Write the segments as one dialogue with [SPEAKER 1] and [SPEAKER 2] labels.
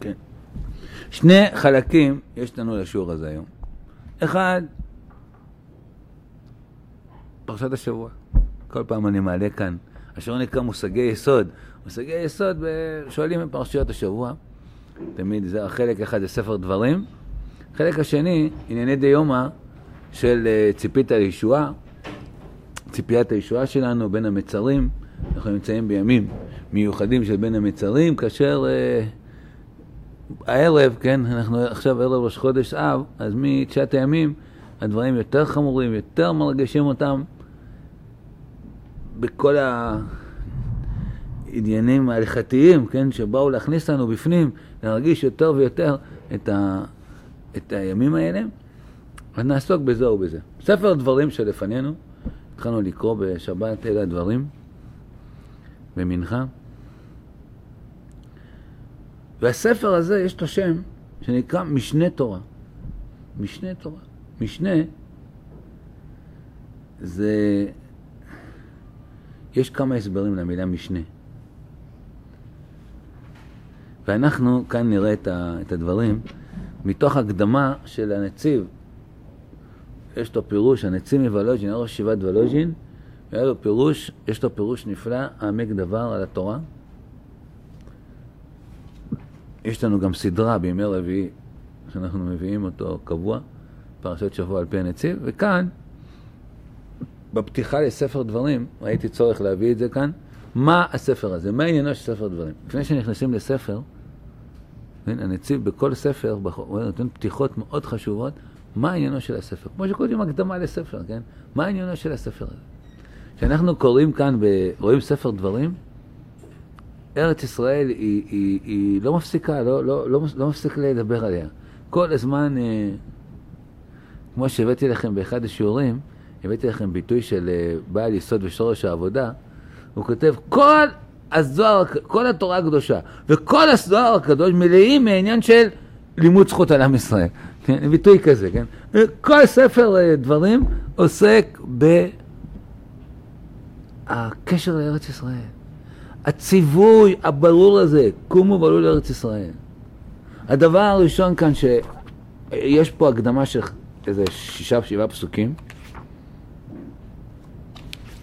[SPEAKER 1] כן. שני חלקים יש לנו לשיעור הזה היום. אחד, פרשת השבוע. כל פעם אני מעלה כאן. השיעור נקרא מושגי יסוד. מושגי יסוד, שואלים את פרשיות השבוע. תמיד זה החלק אחד זה ספר דברים. החלק השני, ענייני דיומא של אה, ציפית לישועה, ציפיית הישועה שלנו בין המצרים. אנחנו נמצאים בימים מיוחדים של בין המצרים, כאשר אה, הערב, כן, אנחנו עכשיו ערב ראש חודש אב, אז מתשעת הימים הדברים יותר חמורים, יותר מרגשים אותם בכל העניינים ההלכתיים, כן, שבאו להכניס לנו בפנים, להרגיש יותר ויותר את, ה, את הימים האלה, אז נעסוק בזה ובזה. ספר דברים שלפנינו, התחלנו לקרוא בשבת אלה הדברים, במנחה. והספר הזה יש לו שם שנקרא משנה תורה. משנה תורה. משנה זה... יש כמה הסברים למילה משנה. ואנחנו כאן נראה את, את הדברים מתוך הקדמה של הנציב. יש לו פירוש, הנציב מוולוז'ין, ראש ישיבת וולוז'ין, והיה לו פירוש, יש לו פירוש נפלא, העמק דבר על התורה. יש לנו גם סדרה בימי רביעי, שאנחנו מביאים אותו קבוע, פרשת שבוע על פי הנציב, וכאן, בפתיחה לספר דברים, ראיתי צורך להביא את זה כאן, מה הספר הזה, מה עניינו של ספר דברים. לפני שנכנסים לספר, כן, הנציב בכל ספר, הוא נותן פתיחות מאוד חשובות, מה עניינו של הספר. כמו שקוראים הקדמה לספר, כן? מה עניינו של הספר הזה. כשאנחנו קוראים כאן, רואים ספר דברים, ארץ ישראל היא, היא, היא לא מפסיקה, לא, לא, לא, לא מפסיק לדבר עליה. כל הזמן, אה, כמו שהבאתי לכם באחד השיעורים, הבאתי לכם ביטוי של אה, בעל יסוד ושורש העבודה, הוא כותב, כל הזוהר, כל התורה הקדושה וכל הזוהר הקדוש מלאים מעניין של לימוד זכות על עם ישראל. כן, ביטוי כזה, כן? כל ספר אה, דברים עוסק בקשר לארץ ישראל. הציווי הברור הזה, קומו ועלו לארץ ישראל. הדבר הראשון כאן, שיש פה הקדמה של איזה שישה, שבעה פסוקים,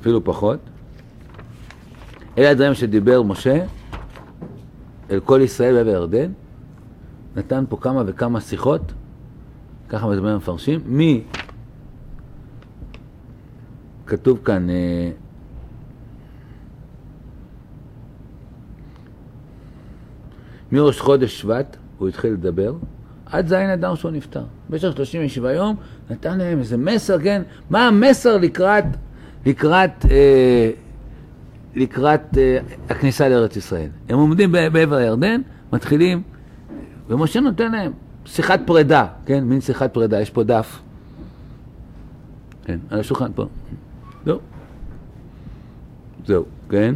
[SPEAKER 1] אפילו פחות. אלה הדברים שדיבר משה אל כל ישראל בעבר ירדן, נתן פה כמה וכמה שיחות, ככה מדברים המפרשים, מי, כתוב כאן, מראש חודש שבט הוא התחיל לדבר, עד זין אדר שהוא נפטר. במשך 37 יום נתן להם איזה מסר, כן? מה המסר לקראת, לקראת, אה, לקראת אה, הכניסה לארץ ישראל? הם עומדים בעבר הירדן, מתחילים, ומשה נותן להם שיחת פרידה, כן? מין שיחת פרידה, יש פה דף. כן, על השולחן פה. זהו. זהו, כן?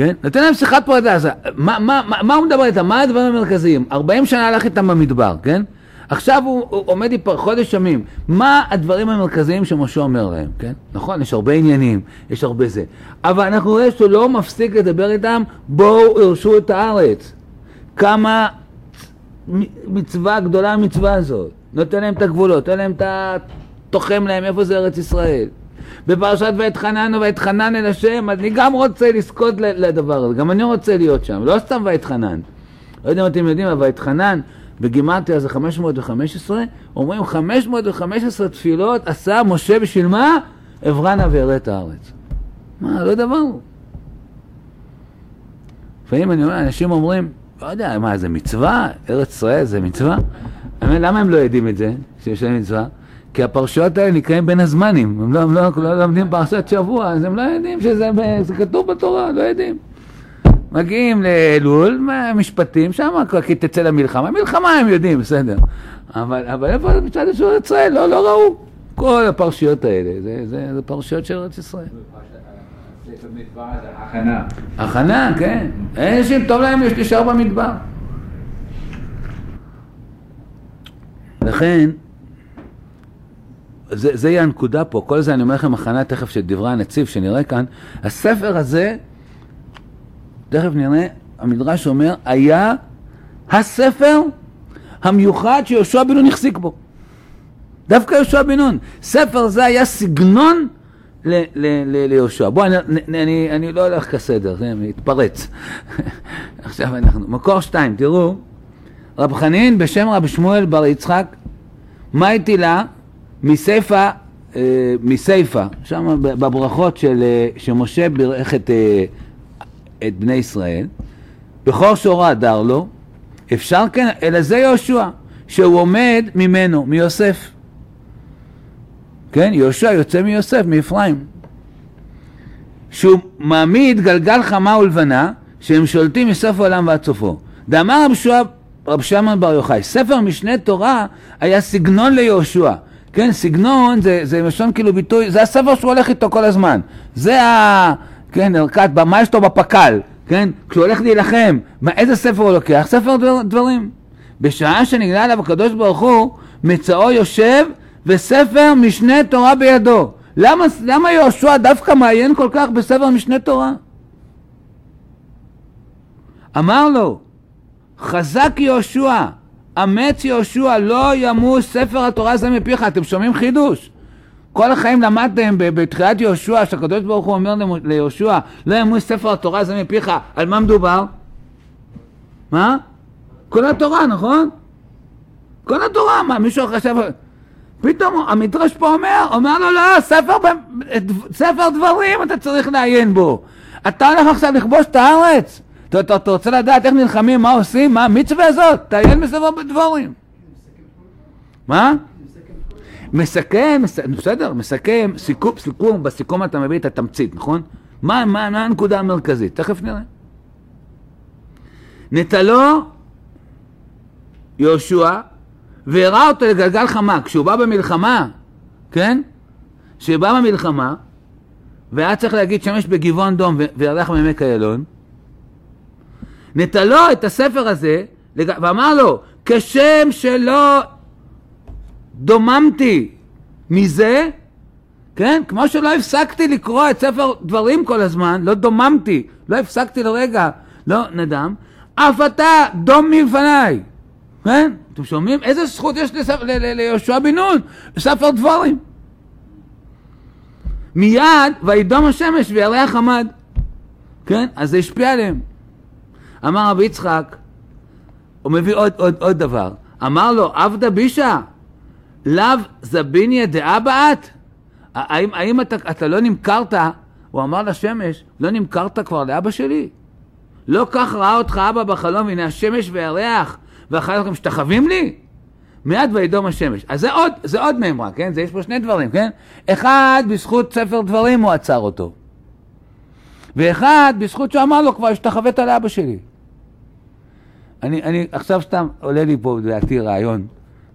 [SPEAKER 1] כן? נותן להם שיחת פרידה, אז מה, מה, מה, מה הוא מדבר איתם? מה הדברים המרכזיים? 40 שנה הלך איתם במדבר, כן? עכשיו הוא, הוא עומד איפה חודש ימים. מה הדברים המרכזיים שמשה אומר להם, כן? נכון, יש הרבה עניינים, יש הרבה זה. אבל אנחנו רואים שהוא לא מפסיק לדבר איתם, בואו הרשו את הארץ. כמה מצווה גדולה המצווה הזאת. נותן להם את הגבולות, נותן להם את ה... תוחם להם איפה זה ארץ ישראל. בפרשת ואתחננו ואתחנן אל השם, אני גם רוצה לזכות לדבר הזה, גם אני רוצה להיות שם, לא סתם ואתחנן. לא יודע אם אתם יודעים, אבל ואתחנן בגימטריה זה 515, אומרים 515 תפילות עשה משה בשביל מה? אברנה וירא את הארץ. מה, לא דבר הוא. לפעמים אני אומר, אנשים אומרים, לא יודע, מה, זה מצווה? ארץ ישראל זה מצווה? למה הם לא יודעים את זה, שיש להם מצווה? כי הפרשיות האלה נקראים בין הזמנים, הם לא, הם לא, לא לומדים פרשת שבוע, אז הם לא יודעים שזה זה כתוב בתורה, לא יודעים. מגיעים לאלול, משפטים, שם כי תצא למלחמה, מלחמה הם יודעים, בסדר. אבל, אבל איפה זה מצד ארץ ישראל? לא, לא ראו. כל הפרשיות האלה, זה, זה, זה פרשיות של ארץ ישראל. הכנה. הכנה, כן. אנשים טוב להם יש להישאר במדבר. לכן, זה, זה יהיה הנקודה פה, כל זה אני אומר לכם הכנה תכף של דברי הנציב שנראה כאן, הספר הזה, תכף נראה, המדרש אומר, היה הספר המיוחד שיהושע בן נון החזיק בו. דווקא יהושע בן נון. ספר זה היה סגנון ליהושע. בואו, אני, אני, אני לא הולך כסדר, זה מתפרץ. עכשיו אנחנו, מקור שתיים, תראו, רב חנין בשם רב שמואל בר יצחק, מה איתי? מסיפה, אה, מסיפה, שם בברכות של, אה, שמשה בירך את, אה, את בני ישראל, בכור שורה הדר לו, אפשר כן, אלא זה יהושע, שהוא עומד ממנו, מיוסף. כן, יהושע יוצא מיוסף, מאפרים. שהוא מעמיד גלגל חמה ולבנה, שהם שולטים מסוף העולם ועד סופו. דאמר רב שמעון בר יוחאי, ספר משנה תורה היה סגנון ליהושע. כן, סגנון זה, זה משון כאילו ביטוי, זה הספר שהוא הולך איתו כל הזמן. זה ה... כן, ערכת, מה יש לו בפק"ל, כן? כשהוא הולך להילחם, מה, איזה ספר הוא לוקח? ספר דבר, דברים. בשעה שנגלה עליו הקדוש ברוך הוא, מצאו יושב וספר משנה תורה בידו. למה, למה יהושע דווקא מעיין כל כך בספר משנה תורה? אמר לו, חזק יהושע, אמץ יהושע, לא ימוש ספר התורה הזה מפיך. אתם שומעים חידוש? כל החיים למדתם בתחילת יהושע, שהקדוש ברוך הוא אומר ליהושע, לא ימוש ספר התורה הזה מפיך. על מה מדובר? מה? כל התורה, נכון? כל התורה, מה, מישהו חשב... פתאום המדרש פה אומר, אומר לו לא, ספר, ספר דברים אתה צריך לעיין בו. אתה הולך עכשיו לכבוש את הארץ? אתה, רוצה לדעת איך נלחמים, מה עושים, מה המצווה הזאת? תעיין בספר דברים. מה? מסכם, בסדר, מסכם, סיכום, סיכום, בסיכום אתה מביא את התמצית, נכון? מה, מה, מה הנקודה המרכזית? תכף נראה. נטלו יהושע והראה אותו לגלגל חמה. כשהוא בא במלחמה, כן? כשהוא בא במלחמה, והיה צריך להגיד שמש בגבעון דום וירח מעמק איילון, נטלו את הספר הזה ואמר לו, כשם שלא דוממתי מזה, כן? כמו שלא הפסקתי לקרוא את ספר דברים כל הזמן, לא דוממתי, לא הפסקתי לרגע, לא נדם, אף אתה דום מלפניי, כן? אתם שומעים? איזה זכות יש ליהושע בן נון? ספר דבורים. מיד וידום השמש וירח עמד. כן? אז זה השפיע עליהם. אמר רבי יצחק, הוא מביא עוד, עוד, עוד דבר. אמר לו, עבדה בישה, לאו זביניה דאבא את? האם, האם אתה, אתה לא נמכרת, הוא אמר לשמש, לא נמכרת כבר לאבא שלי? לא כך ראה אותך אבא בחלום, הנה השמש והירח ואחר כך משתחווים לי? מיד וידום השמש. אז זה עוד, זה עוד מימרה, כן? זה יש פה שני דברים, כן? אחד, בזכות ספר דברים הוא עצר אותו. ואחד, בזכות שהוא אמר לו כבר, השתחווית לאבא שלי. אני, אני עכשיו סתם עולה לי פה לדעתי רעיון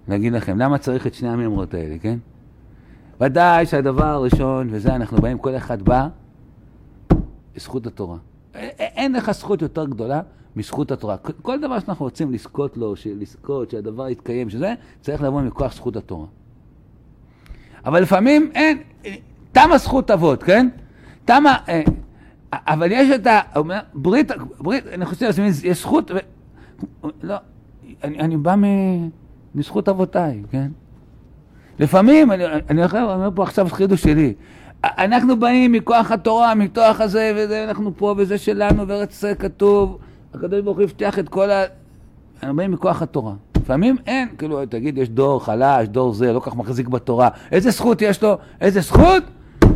[SPEAKER 1] להגיד לכם, למה צריך את שני המימרות האלה, כן? ודאי שהדבר הראשון, וזה אנחנו באים, כל אחד בא, זכות התורה. אין לך זכות יותר גדולה מזכות התורה. כל דבר שאנחנו רוצים לזכות לו, לזכות, שהדבר יתקיים, שזה, צריך לבוא מכוח זכות התורה. אבל לפעמים אין, תמה זכות אבות, כן? תמה, אה, אבל יש את ה... ברית, ברית, אני חושב, יש זכות, לא, אני, אני בא מ, מזכות אבותיי, כן? לפעמים, אני, אני אומר פה עכשיו חידוש שלי, אנחנו באים מכוח התורה, מכוח הזה, וזה, אנחנו פה, וזה שלנו, וארץ ישראל כתוב, הקדוש ברוך הוא הבטיח את כל ה... אנחנו באים מכוח התורה. לפעמים אין, כאילו, תגיד, יש דור חלש, דור זה, לא כך מחזיק בתורה. איזה זכות יש לו? איזה זכות?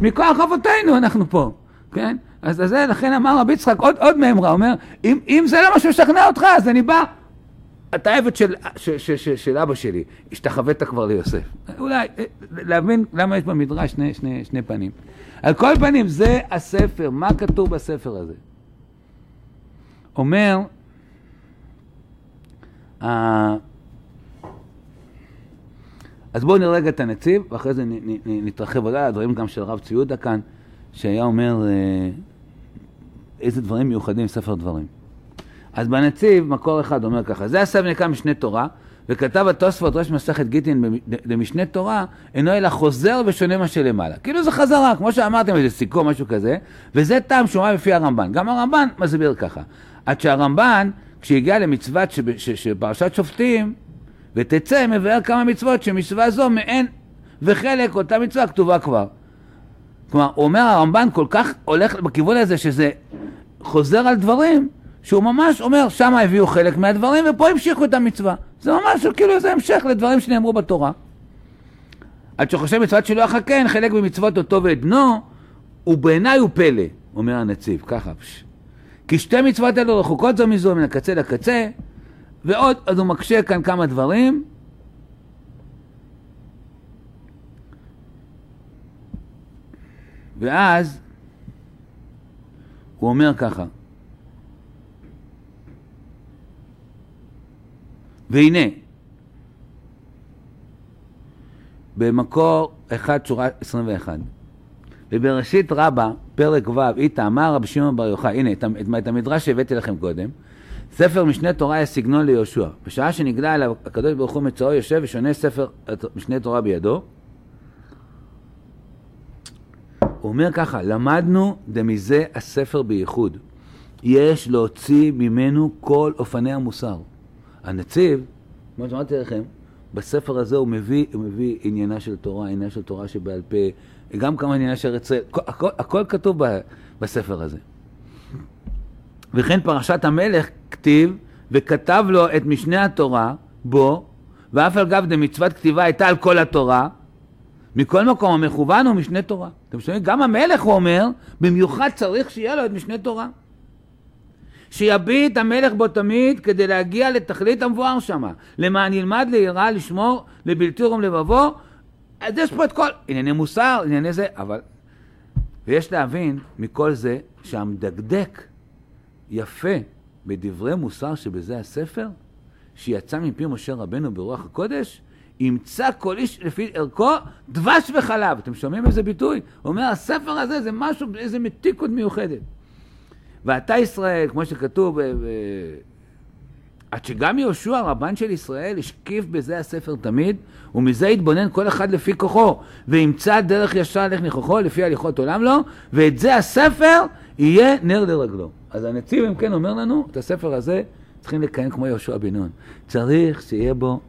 [SPEAKER 1] מכוח אבותינו אנחנו פה, כן? אז זה, לכן אמר רבי יצחק עוד, עוד מימרה, אומר, אם, אם זה לא מה שמשכנע אותך, אז אני בא. אתה עבד של, של, של, של, של אבא שלי, השתחווית כבר ליוסף. אולי, אה, להבין למה יש במדרש שני, שני, שני פנים. על כל פנים, זה הספר, מה כתוב בספר הזה? אומר, uh, אז בואו נראה רגע את הנציב, ואחרי זה נתרחב עליי, הדברים גם של הרב ציודה כאן, שהיה אומר uh, איזה דברים מיוחדים בספר דברים. אז בנציב, מקור אחד אומר ככה, זה הספר נקרא משנה תורה, וכתב התוספות ראש מסכת גיטין למשנה תורה, אינו אלא חוזר ושונה מה שלמעלה. כאילו זה חזרה, כמו שאמרתם, איזה סיכום, משהו כזה, וזה טעם שומע בפי הרמב"ן. גם הרמב"ן מסביר ככה. עד שהרמב"ן, כשהגיע למצוות שפרשת שופטים, ותצא, מבאר כמה מצוות שמצווה זו מעין וחלק, אותה מצווה כתובה כבר. כלומר, הוא אומר, הרמב"ן כל כך הולך בכיוון הזה שזה חוזר על דברים, שהוא ממש אומר, שם הביאו חלק מהדברים ופה המשיכו את המצווה. זה ממש כאילו איזה המשך לדברים שנאמרו בתורה. עד שחושב מצוות שלא יחכן, חלק ממצוות אותו ואת בנו, ובעיניי הוא פלא, אומר הנציב, ככה. פש. כי שתי מצוות אלו רחוקות זו מזו מן הקצה לקצה, ועוד, אז הוא מקשה כאן כמה דברים. ואז הוא אומר ככה, והנה, במקור 1 שורה 21, ובראשית רבה, פרק ו', איתה אמר רבי שמעון בר יוחאי, הנה, את, את המדרש שהבאתי לכם קודם, ספר משנה תורה היה סגנון ליהושע. בשעה שנגלה אליו הקדוש ברוך הוא מצאו יושב ושונה ספר משנה תורה בידו. הוא אומר ככה, למדנו דמזה הספר בייחוד. יש להוציא ממנו כל אופני המוסר. הנציב, כמו שאמרתי לכם, בספר הזה הוא מביא, הוא מביא עניינה של תורה, עניינה של תורה שבעל פה, גם כמה עניינה של ארץ ישראל, הכל, הכל כתוב ב, בספר הזה. וכן פרשת המלך כתיב, וכתב לו את משנה התורה בו, ואף על גב דמצוות כתיבה הייתה על כל התורה, מכל מקום המכוון הוא משנה תורה. אתם שומעים? גם המלך הוא אומר, במיוחד צריך שיהיה לו את משנה תורה. שיביט המלך בו תמיד כדי להגיע לתכלית המבואר שמה. למען ילמד ליראה, לשמור, לבלתי רום לבבו. אז יש פה את כל ענייני מוסר, ענייני זה, אבל... ויש להבין מכל זה שהמדקדק יפה בדברי מוסר שבזה הספר, שיצא מפי משה רבנו ברוח הקודש, ימצא כל איש לפי ערכו דבש וחלב. אתם שומעים איזה ביטוי? הוא אומר, הספר הזה זה משהו, איזה מתיקות מיוחדת. ואתה ישראל, כמו שכתוב, עד שגם יהושע, רבן של ישראל, השקיף בזה הספר תמיד, ומזה יתבונן כל אחד לפי כוחו, וימצא דרך ישר לך ניחוחו, לפי הליכות עולם לו, ואת זה הספר יהיה נר לרגלו. אז הנציב, אם כן, אומר לנו, את הספר הזה צריכים לקיים כמו יהושע בן נון. צריך שיהיה בו,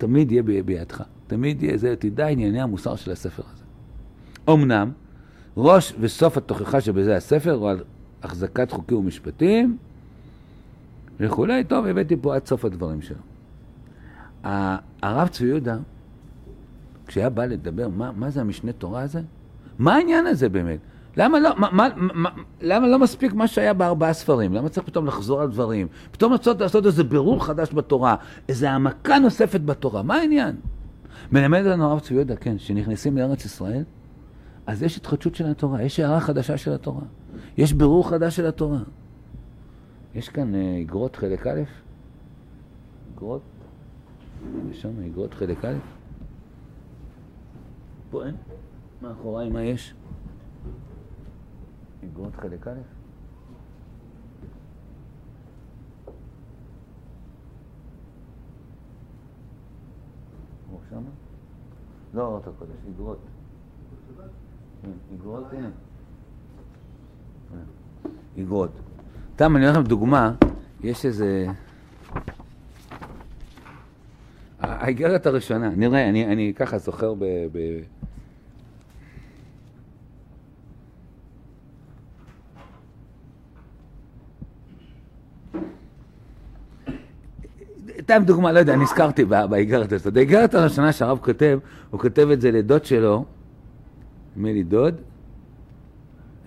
[SPEAKER 1] תמיד יהיה בידך. תמיד יהיה זה, תדע ענייני המוסר של הספר הזה. אמנם, ראש וסוף התוכחה שבזה הספר הוא על החזקת חוקים ומשפטים וכולי. טוב, הבאתי פה עד סוף הדברים שלו. הרב צבי יהודה, כשהיה בא לדבר, מה, מה זה המשנה תורה הזה? מה העניין הזה באמת? למה לא, מה, מה, מה, למה לא מספיק מה שהיה בארבעה ספרים? למה צריך פתאום לחזור על דברים? פתאום לעשות, לעשות איזה בירור חדש בתורה, איזה העמקה נוספת בתורה, מה העניין? מלמד לנו הרב צבי יהודה, כן, שנכנסים לארץ ישראל, אז יש התחדשות של התורה, יש הערה חדשה של התורה, יש בירור חדש של התורה. יש כאן אה, אגרות חלק א', אגרות, יש שם אגרות חלק א', פה אין, מאחוריי מה יש? אגרות חלק א'? שמה? לא אורות הקודש, אגרות. אגרות, הנה. אגרות. סתם, אני אומר לכם דוגמה, יש איזה... האיגרת הראשונה, נראה, אני, ככה זוכר. ב... סתם דוגמה, לא יודע, נזכרתי באיגרת הזאת. האיגרת הראשונה שהרב כותב, הוא כותב את זה לדוד שלו, נדמה לי דוד,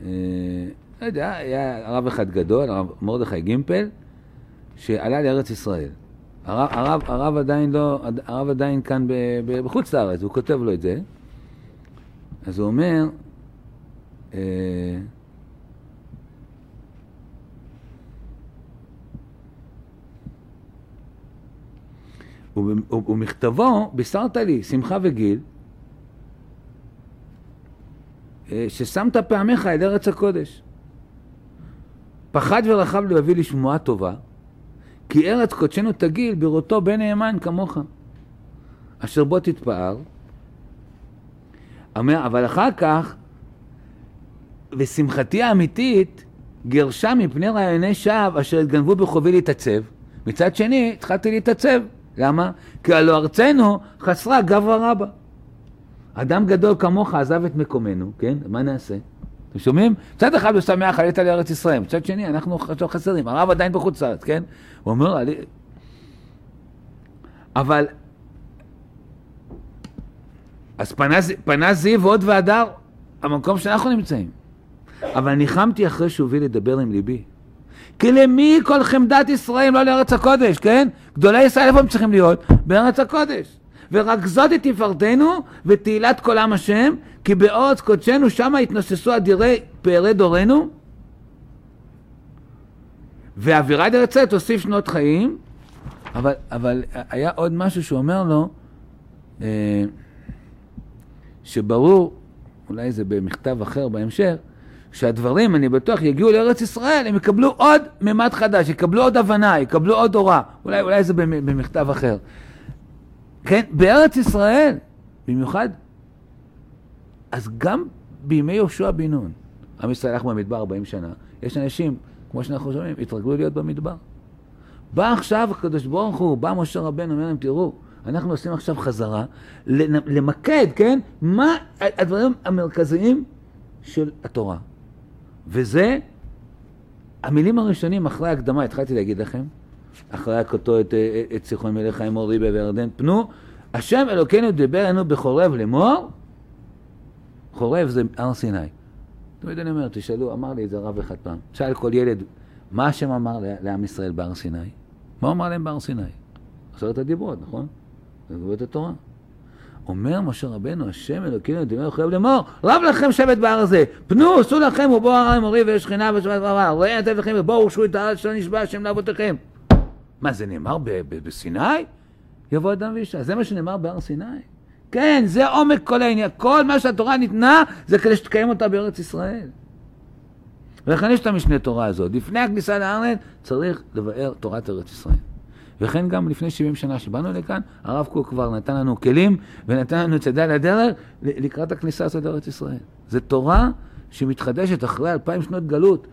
[SPEAKER 1] אה, לא יודע, היה רב אחד גדול, הרב מרדכי גימפל, שעלה לארץ ישראל. הרב, הרב, הרב עדיין לא, הרב עדיין כאן ב, ב, בחוץ לארץ, הוא כותב לו את זה. אז הוא אומר, אה, ומכתבו בישרת לי שמחה וגיל, אה, ששמת פעמיך אל ארץ הקודש. פחד ורחב להביא לי שמועה טובה, כי ארץ קודשנו תגיל בראותו בן נאמן כמוך, אשר בו תתפאר. אבל אחר כך, ושמחתי האמיתית גירשה מפני רעיוני שווא אשר התגנבו בחובי להתעצב. מצד שני, התחלתי להתעצב. למה? כי הלא ארצנו חסרה גברא רבה. אדם גדול כמוך עזב את מקומנו, כן? מה נעשה? אתם שומעים? מצד אחד הוא שמח, עלית לארץ ישראל, מצד שני, אנחנו חסרים, הרב עדיין בחוץ לארץ, כן? הוא אומר, עלי... אבל... אז פנה, פנה זיו עוד והדר, המקום שאנחנו נמצאים. אבל ניחמתי אחרי שהוא הביא לדבר עם ליבי. כי למי כל חמדת ישראל לא לארץ הקודש, כן? גדולי ישראל איפה הם צריכים להיות? בארץ הקודש. ורק זאת היא תפארתנו ותהילת כל עם השם, כי בארץ קודשנו שמה התנוססו אדירי פארי דורנו. ואווירה דרצה תוסיף שנות חיים, אבל, אבל היה עוד משהו שהוא אומר לו, אה, שברור, אולי זה במכתב אחר בהמשך, שהדברים, אני בטוח, יגיעו לארץ ישראל, הם יקבלו עוד ממד חדש, יקבלו עוד הבנה, יקבלו עוד הוראה. אולי, אולי זה במכתב אחר. כן, בארץ ישראל, במיוחד, אז גם בימי יהושע בן נון, עם ישראל הלך במדבר 40 שנה, יש אנשים, כמו שאנחנו שומעים, התרגלו להיות במדבר. בא עכשיו הקדוש ברוך הוא, בא משה רבנו, אומר להם, תראו, אנחנו עושים עכשיו חזרה, למקד, כן, מה הדברים המרכזיים של התורה. וזה המילים הראשונים אחרי ההקדמה, התחלתי להגיד לכם, אחרי הכותו את, את סיחון מלך האמורי בירדן, פנו, השם אלוקינו דיבר לנו בחורב לאמור, חורב זה הר סיני. תמיד אני אומר, תשאלו, אמר לי זה רב אחד פעם, שאל כל ילד, מה השם אמר לעם ישראל בהר סיני? מה הוא אמר להם בהר סיני? עשרת הדיברות, נכון? זה התורה. אומר משה רבנו, השם אלוקינו דמי חייב לאמור, רב לכם שבט בהר הזה, פנו, עשו לכם ובואו הר האמורי ויש שכינה ושבת רבה, ראה נתן לכם ובואו ורשו את הארץ שלא נשבע השם לאבותיכם. מה, זה נאמר בסיני? יבוא אדם ואישה. זה מה שנאמר בהר סיני? כן, זה עומק כל העניין. כל מה שהתורה ניתנה, זה כדי שתקיים אותה בארץ ישראל. ולכן יש את המשנה תורה הזאת. לפני הכניסה לארץ צריך לבאר תורת ארץ ישראל. וכן גם לפני 70 שנה שבאנו לכאן, הרב קוק כבר נתן לנו כלים ונתן לנו צדה לדרך לקראת הכניסה הזאת לארץ ישראל. זו תורה שמתחדשת אחרי אלפיים שנות גלות.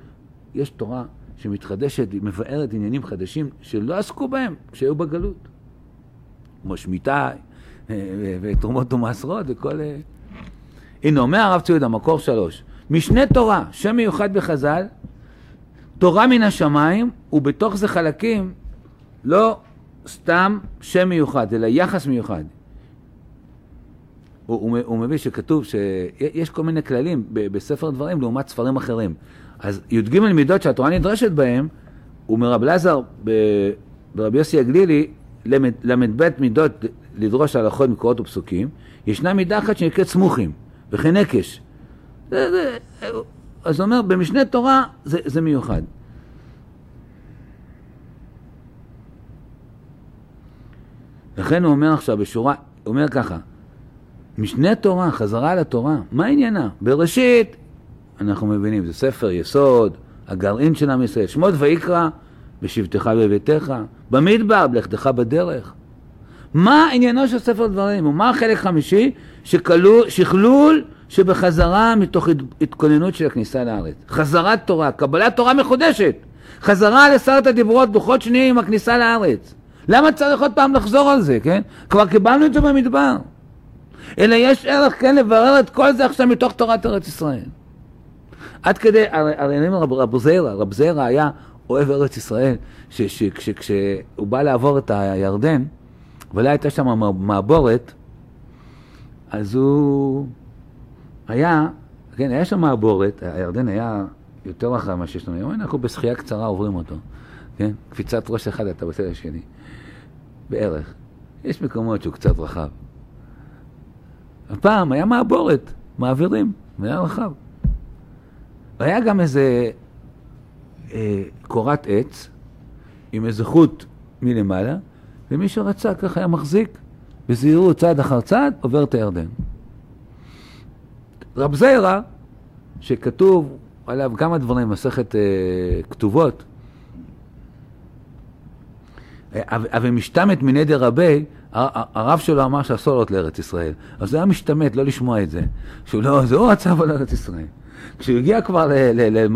[SPEAKER 1] יש תורה שמתחדשת, מבארת עניינים חדשים שלא עסקו בהם כשהיו בגלות. כמו שמיטה אה, ותרומות ומעשרות וכל... אה. הנה, אומר הרב ציודה, מקור שלוש, משנה תורה, שם מיוחד בחז"ל, תורה מן השמיים, ובתוך זה חלקים לא סתם שם מיוחד, אלא יחס מיוחד. הוא, הוא, הוא מביא שכתוב שיש כל מיני כללים בספר דברים לעומת ספרים אחרים. אז י"ג מידות שהתורה נדרשת בהם, הוא מרב לזר ברבי יוסי הגלילי, ל"ב מידות לדרוש הלכות מקורות ופסוקים, ישנה מידה אחת שנקראת סמוכים, וכן נקש. זה, זה, אז הוא אומר, במשנה תורה זה, זה מיוחד. לכן הוא אומר עכשיו בשורה, הוא אומר ככה, משנה תורה, חזרה לתורה, מה עניינה? בראשית, אנחנו מבינים, זה ספר יסוד, הגרעין של עם ישראל, שמות ויקרא, בשבתך בביתך, במדבר, בלכתך בדרך. מה עניינו של ספר דברים? ומה החלק חמישי? שכלול, שכלול שבחזרה מתוך התכוננות של הכניסה לארץ. חזרת תורה, קבלת תורה מחודשת. חזרה לסרט הדיברות, לוחות שניים עם הכניסה לארץ. למה צריך עוד פעם לחזור על זה, כן? כבר קיבלנו את זה במדבר. אלא יש ערך, כן, לברר את כל זה עכשיו מתוך תורת ארץ ישראל. עד כדי, הרי אני אומר, רב זיירה, רב זיירה היה אוהב ארץ ישראל, שכשהוא בא לעבור את הירדן, ולא הייתה שם מעבורת, אז הוא היה, כן, היה שם מעבורת, הירדן היה יותר רחב ממה שיש לנו היום, אנחנו בשחייה קצרה עוברים אותו, כן? קפיצת ראש אחד אתה בצד השני. בערך. יש מקומות שהוא קצת רחב. הפעם היה מעבורת, מעבירים, היה רחב. והיה גם איזה אה, קורת עץ עם איזה חוט מלמעלה, ומי שרצה ככה היה מחזיק בזהירות צעד אחר צעד, עובר את הירדן. רב זיירה, שכתוב עליו כמה דברים, מסכת אה, כתובות, אבל משתמת מנדר רבי, הרב שלו אמר שאסור לעלות לארץ ישראל. אז הוא היה משתמט לא לשמוע את זה. שהוא לא, זה הוא רצה לבוא לארץ ישראל. כשהוא הגיע כבר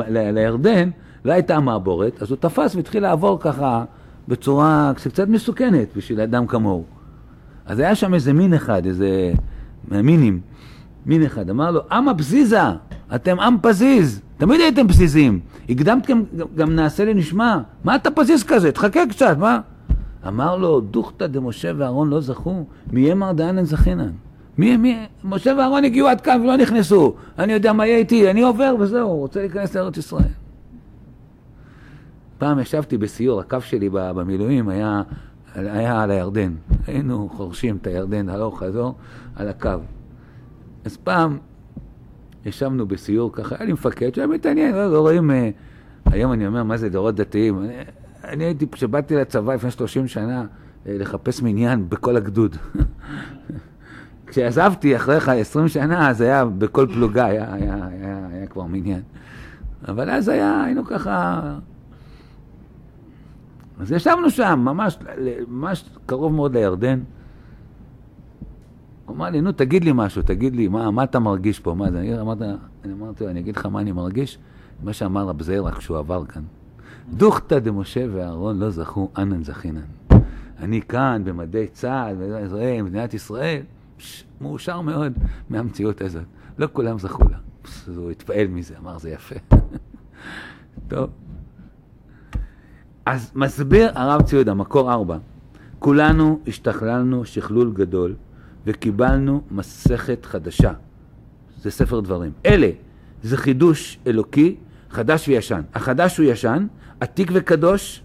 [SPEAKER 1] לירדן, לא הייתה מעבורת, אז הוא תפס והתחיל לעבור ככה בצורה קצת מסוכנת בשביל אדם כמוהו. אז היה שם איזה מין אחד, איזה מינים, מין אחד, אמר לו, עם הפזיזה, אתם עם פזיז, תמיד הייתם פזיזים, הקדמתם גם נעשה לי נשמע, מה אתה פזיז כזה, תחכה קצת, מה? אמר לו, דוכתא דמשה ואהרון לא זכו, מי ימר דאנן זכינן. מי, מי, משה ואהרון הגיעו עד כאן ולא נכנסו, אני יודע מה יהיה איתי, אני עובר וזהו, רוצה להיכנס לארץ ישראל. פעם ישבתי בסיור, הקו שלי במילואים היה, היה על הירדן. היינו חורשים את הירדן הלוך חזור על הקו. אז פעם ישבנו בסיור ככה, היה לי מפקד שהיה מתעניין, לא, לא רואים, אה, היום אני אומר, מה זה דורות דתיים? אני, הייתי, כשבאתי לצבא לפני 30 שנה, אה, לחפש מניין בכל הגדוד. כשעזבתי אחרי 20 שנה, אז היה בכל פלוגה, היה, היה, היה, היה כבר מניין. אבל אז היה, היינו ככה... אז ישבנו שם, ממש, ממש קרוב מאוד לירדן. הוא אמר לי, נו, תגיד לי משהו, תגיד לי, מה, מה אתה מרגיש פה? מה זה? אני, אמרת, אני אמרתי לו, אני אגיד לך מה אני מרגיש, מה שאמר רב זעיר רק כשהוא עבר כאן. דוכתא דמשה ואהרון לא זכו, אנן זכינן. אני כאן במדי צה"ל, במדינת ישראל, מאושר מאוד מהמציאות הזאת. לא כולם זכו לה. אז הוא התפעל מזה, אמר, זה יפה. טוב. אז מסביר הרב ציודה, מקור ארבע, כולנו השתכללנו שכלול גדול וקיבלנו מסכת חדשה. זה ספר דברים. אלה, זה חידוש אלוקי, חדש וישן. החדש הוא ישן, עתיק וקדוש,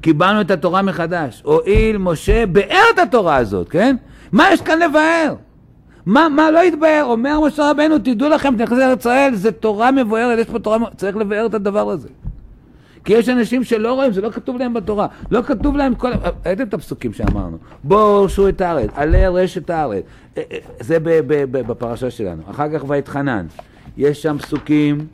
[SPEAKER 1] קיבלנו את התורה מחדש. הואיל משה באר את התורה הזאת, כן? מה יש כאן לבאר? מה, מה לא התבאר? אומר משה רבנו, תדעו לכם, תנכנסו לארץ ישראל, זה תורה מבוארת, יש פה תורה, צריך לבאר את הדבר הזה. כי יש אנשים שלא רואים, זה לא כתוב להם בתורה. לא כתוב להם כל... ראיתם את הפסוקים שאמרנו? בואו שו את הארץ, עלה רש את הארץ. אה, אה, זה בפרשה שלנו. אחר כך ויתחנן. יש שם פסוקים...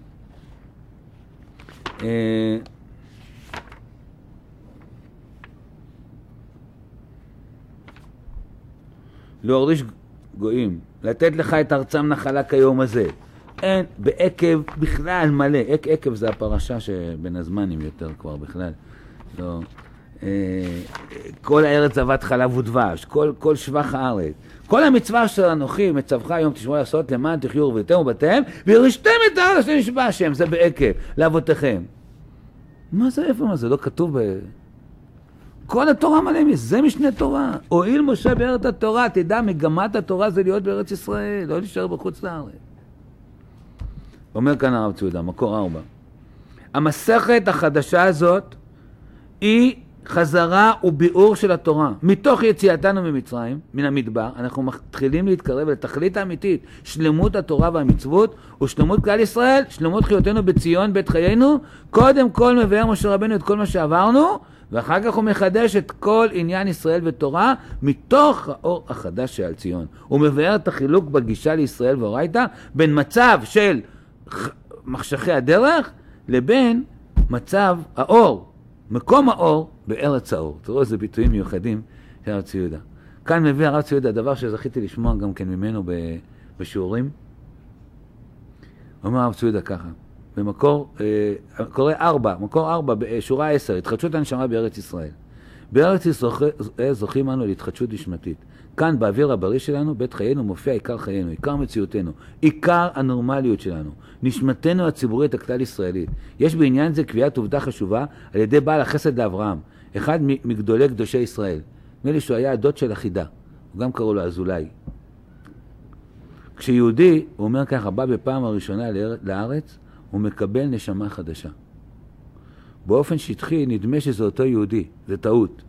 [SPEAKER 1] להוריש גויים, לתת לך את ארצם נחלה כיום הזה. אין, בעקב בכלל מלא, עק, עקב זה הפרשה שבין הזמנים יותר כבר בכלל. לא, אה, כל הארץ זבת חלב ודבש, כל, כל שבח הארץ. כל המצווה של אנוכי מצווך היום תשמעו לעשות למען תחיו וביתם ובתיהם וירשתם את הארץ שנשבע השם, זה בעקב, לאבותיכם. מה זה, איפה מה זה? לא כתוב ב... כל התורה מלא מזה, זה משנה תורה. הואיל משה בארץ התורה, תדע, מגמת התורה זה להיות בארץ ישראל, לא להישאר בחוץ לארץ. אומר כאן הרב צעודה, מקור ארבע. המסכת החדשה הזאת היא חזרה וביאור של התורה. מתוך יציאתנו ממצרים, מן המדבר, אנחנו מתחילים להתקרב לתכלית האמיתית, שלמות התורה והמצוות ושלמות כלל ישראל, שלמות חיותנו בציון, בית חיינו. קודם כל מבאר משה רבנו את כל מה שעברנו, ואחר כך הוא מחדש את כל עניין ישראל ותורה מתוך האור החדש שעל ציון. הוא מבאר את החילוק בגישה לישראל ואורייתא בין מצב של מחשכי הדרך לבין מצב האור, מקום האור בארץ האור. תראו איזה ביטויים מיוחדים של הרב צבי יהודה. כאן מביא הרב צבי יהודה דבר שזכיתי לשמוע גם כן ממנו בשיעורים. אומר הרב צבי יהודה ככה, במקור, אה, קורא ארבע, מקור ארבע, שורה עשר, התחדשות הנשמה בארץ ישראל. בארץ ישראל זוכים אנו להתחדשות נשמתית. כאן באוויר הבריא שלנו, בית חיינו, מופיע עיקר חיינו, עיקר מציאותנו, עיקר הנורמליות שלנו, נשמתנו הציבורית הכלל ישראלית. יש בעניין זה קביעת עובדה חשובה על ידי בעל החסד לאברהם, אחד מגדולי קדושי ישראל. נדמה לי שהוא היה הדוד של החידה, גם קראו לו אזולאי. כשיהודי, הוא אומר ככה, בא בפעם הראשונה לארץ, הוא מקבל נשמה חדשה. באופן שטחי נדמה שזה אותו יהודי, זה טעות.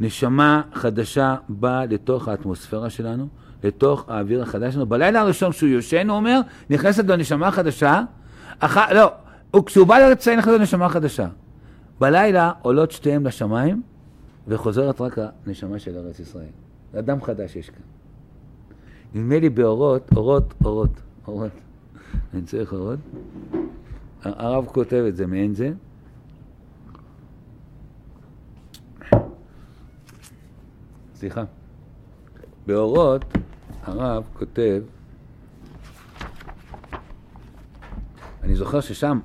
[SPEAKER 1] נשמה חדשה באה לתוך האטמוספירה שלנו, לתוך האוויר החדש שלנו. בלילה הראשון כשהוא יושן, הוא אומר, נכנסת לו נשמה חדשה, אח... לא, וכשהוא בא לארץ נכנסת לו נשמה חדשה. בלילה עולות שתיהם לשמיים, וחוזרת רק הנשמה של ארץ ישראל. אדם חדש יש כאן. נדמה לי באורות, אורות, אורות, אורות. אני צריך אורות. הרב כותב את זה מעין זה. סליחה. באורות הרב כותב, אני זוכר ששם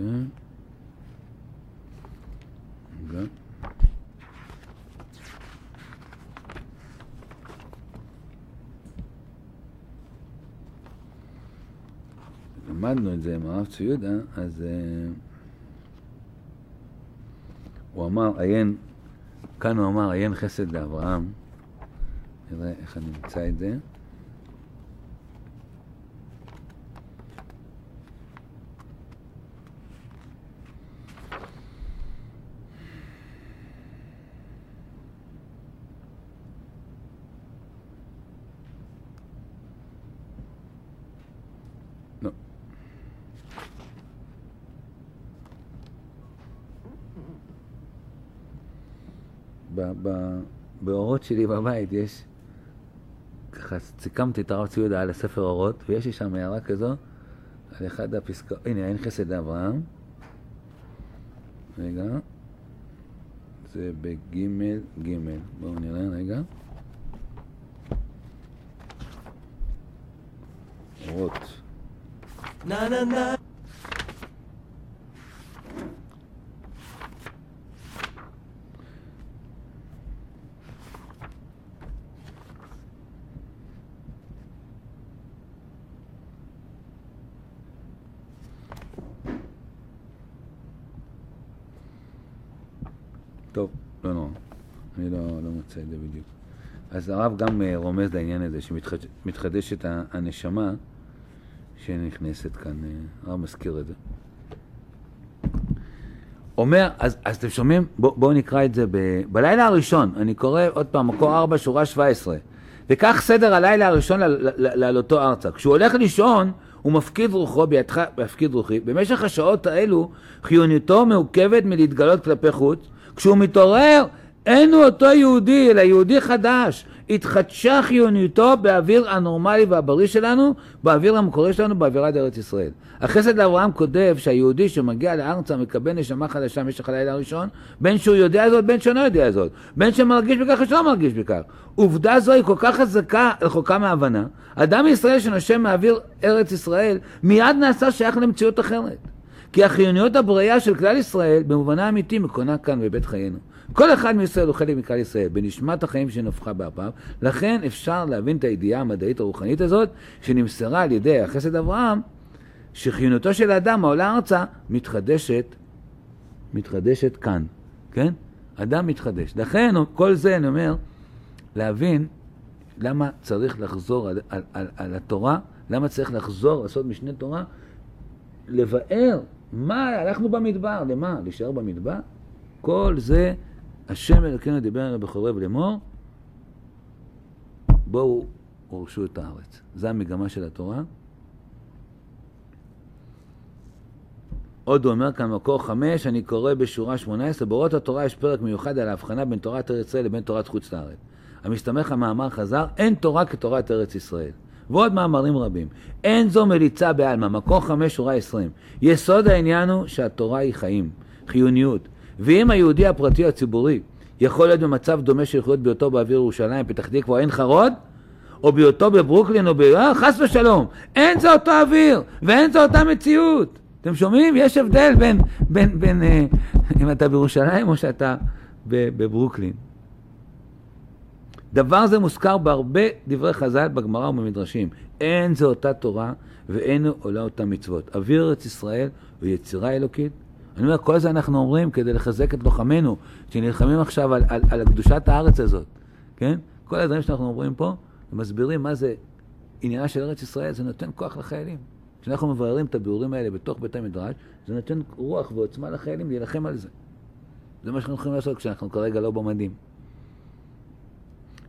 [SPEAKER 1] רגע. למדנו את זה עם הרב צבי יהודה, אז uh, הוא אמר, עיין, כאן הוא אמר, עיין חסד לאברהם. נראה איך אני אמצא את זה. לא. ב- ב- באורות שלי בבית יש, ככה סיכמתי את הרב צבי יהודה על הספר אורות, ויש לי שם הערה כזו, על אחד הפסקאות, הנה, אין חסד לאברהם. רגע, זה בגימל, גימל. בואו נראה רגע. אורות.
[SPEAKER 2] Na na na.
[SPEAKER 1] טוב, לא נורא. אני לא, לא מוצא את זה בדיוק. אז הרב גם אה, רומז לעניין הזה, שמתחדשת הנשמה שנכנסת כאן. אה, הרב מזכיר את זה. אומר, אז, אז אתם שומעים? בואו בוא נקרא את זה ב, בלילה הראשון. אני קורא עוד פעם, מקור 4, שורה 17. וכך סדר הלילה הראשון לעלותו ארצה. כשהוא הולך לישון, הוא מפקיד רוחו בידך, מפקיד רוחי. במשך השעות האלו, חיוניותו מעוכבת מלהתגלות כלפי חוץ. כשהוא מתעורר, אין הוא אותו יהודי, אלא יהודי חדש. התחדשה חיוניותו באוויר הנורמלי והבריא שלנו, באוויר המקורי שלנו, באווירת ארץ ישראל. החסד לאברהם כותב שהיהודי שמגיע לארצה מקבל נשמה חדשה במשך הלילה הראשון, בין שהוא יודע זאת, בין שאינו יודע זאת, בין שמרגיש בכך ושלא מרגיש בכך. עובדה זו היא כל כך חזקה, רחוקה מהבנה. אדם מישראל שנושם מאוויר ארץ ישראל, מיד נעשה שייך למציאות אחרת. כי החיוניות הבריאה של כלל ישראל, במובנה האמיתי, מקונה כאן בבית חיינו. כל אחד מישראל הוא חלק מכלל ישראל, בנשמת החיים שנפחה באפיו, לכן אפשר להבין את הידיעה המדעית הרוחנית הזאת, שנמסרה על ידי החסד אברהם, שחיוניותו של האדם העולה ארצה מתחדשת, מתחדשת כאן, כן? אדם מתחדש. לכן כל זה אני אומר, להבין למה צריך לחזור על, על, על, על התורה, למה צריך לחזור, לעשות משנה תורה, לבאר מה, הלכנו במדבר, למה? להישאר במדבר? כל זה, השם אלוקינו דיבר לנו בחורב לאמור, בואו הורשו את הארץ. זו המגמה של התורה. עוד הוא אומר כאן מקור חמש, אני קורא בשורה שמונה עשרה, באורות התורה יש פרק מיוחד על ההבחנה בין תורת ארץ ישראל לבין תורת חוץ לארץ. המסתמך על מאמר חזר, אין תורה כתורת ארץ ישראל. ועוד מאמרים רבים. אין זו מליצה בעלמא, מקור חמש, שורה עשרים. יסוד העניין הוא שהתורה היא חיים, חיוניות. ואם היהודי הפרטי הציבורי יכול להיות במצב דומה של לחיות בהיותו באוויר ירושלים, פתח תקווה, עין חרוד, או בהיותו בברוקלין, או ב... אה, חס ושלום. אין זה אותו אוויר, ואין זה אותה מציאות. אתם שומעים? יש הבדל בין, בין, בין אה, אם אתה בירושלים או שאתה בברוקלין. דבר זה מוזכר בהרבה דברי חז"ל בגמרא ובמדרשים. אין זה אותה תורה ואין עולה אותה מצוות. אוויר ארץ ישראל הוא יצירה אלוקית. אני אומר, כל זה אנחנו אומרים כדי לחזק את לוחמינו, שנלחמים עכשיו על, על, על קדושת הארץ הזאת, כן? כל הדברים שאנחנו אומרים פה, ומסבירים מה זה עניינה של ארץ ישראל, זה נותן כוח לחיילים. כשאנחנו מבררים את הביאורים האלה בתוך בית המדרש, זה נותן רוח ועוצמה לחיילים להילחם על זה. זה מה שאנחנו יכולים לעשות כשאנחנו כרגע לא במדים.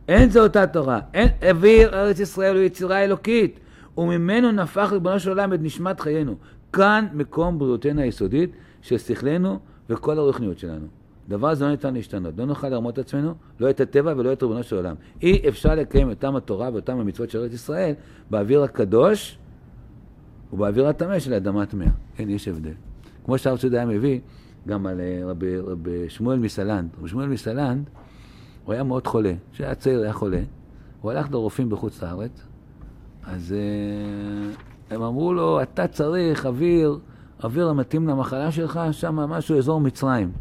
[SPEAKER 1] אין זה אותה תורה. אין, אוויר ארץ ישראל הוא יצירה אלוקית, וממנו נפח ריבונו של עולם את נשמת חיינו. כאן מקום בריאותנו היסודית של שכלנו וכל הרוחניות שלנו. דבר הזה לא ניתן להשתנות. לא נוכל לרמות את עצמנו, לא את הטבע ולא את ריבונו של עולם. אי אפשר לקיים את אותם התורה ואותם המצוות של ארץ ישראל באוויר הקדוש ובאוויר הטמא של אדמה טמאה. כן, יש הבדל. כמו שהרב צודה היה מביא, גם על אה, רבי שמואל מסלנד. רבי שמואל מסלנד, הוא היה מאוד חולה. כשהיה צעיר היה חולה. הוא הלך לרופאים בחוץ לארץ, אז uh, הם אמרו לו, אתה צריך אוויר, אוויר המתאים למחלה שלך, שם משהו אזור מצרים.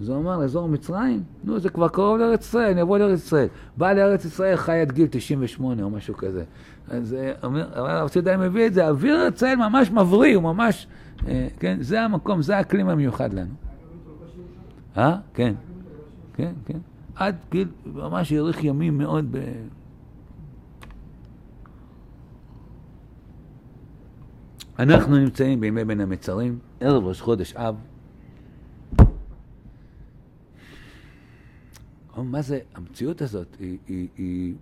[SPEAKER 1] אז הוא אמר, אזור מצרים? נו, זה כבר קרוב לארץ ישראל, אני אבוא לארץ ישראל. בא לארץ ישראל, חי עד גיל 98 או משהו כזה. אז אה, הרב צידאי מביא את זה, אוויר ישראל ממש מבריא, הוא ממש, אה, כן, זה המקום, זה האקלים המיוחד לנו. אה? כן. כן, כן. עד גיל, ממש האריך ימים מאוד ב... אנחנו נמצאים בימי בין המצרים, ערב ראש חודש אב. מה זה, המציאות הזאת, היא, היא, היא...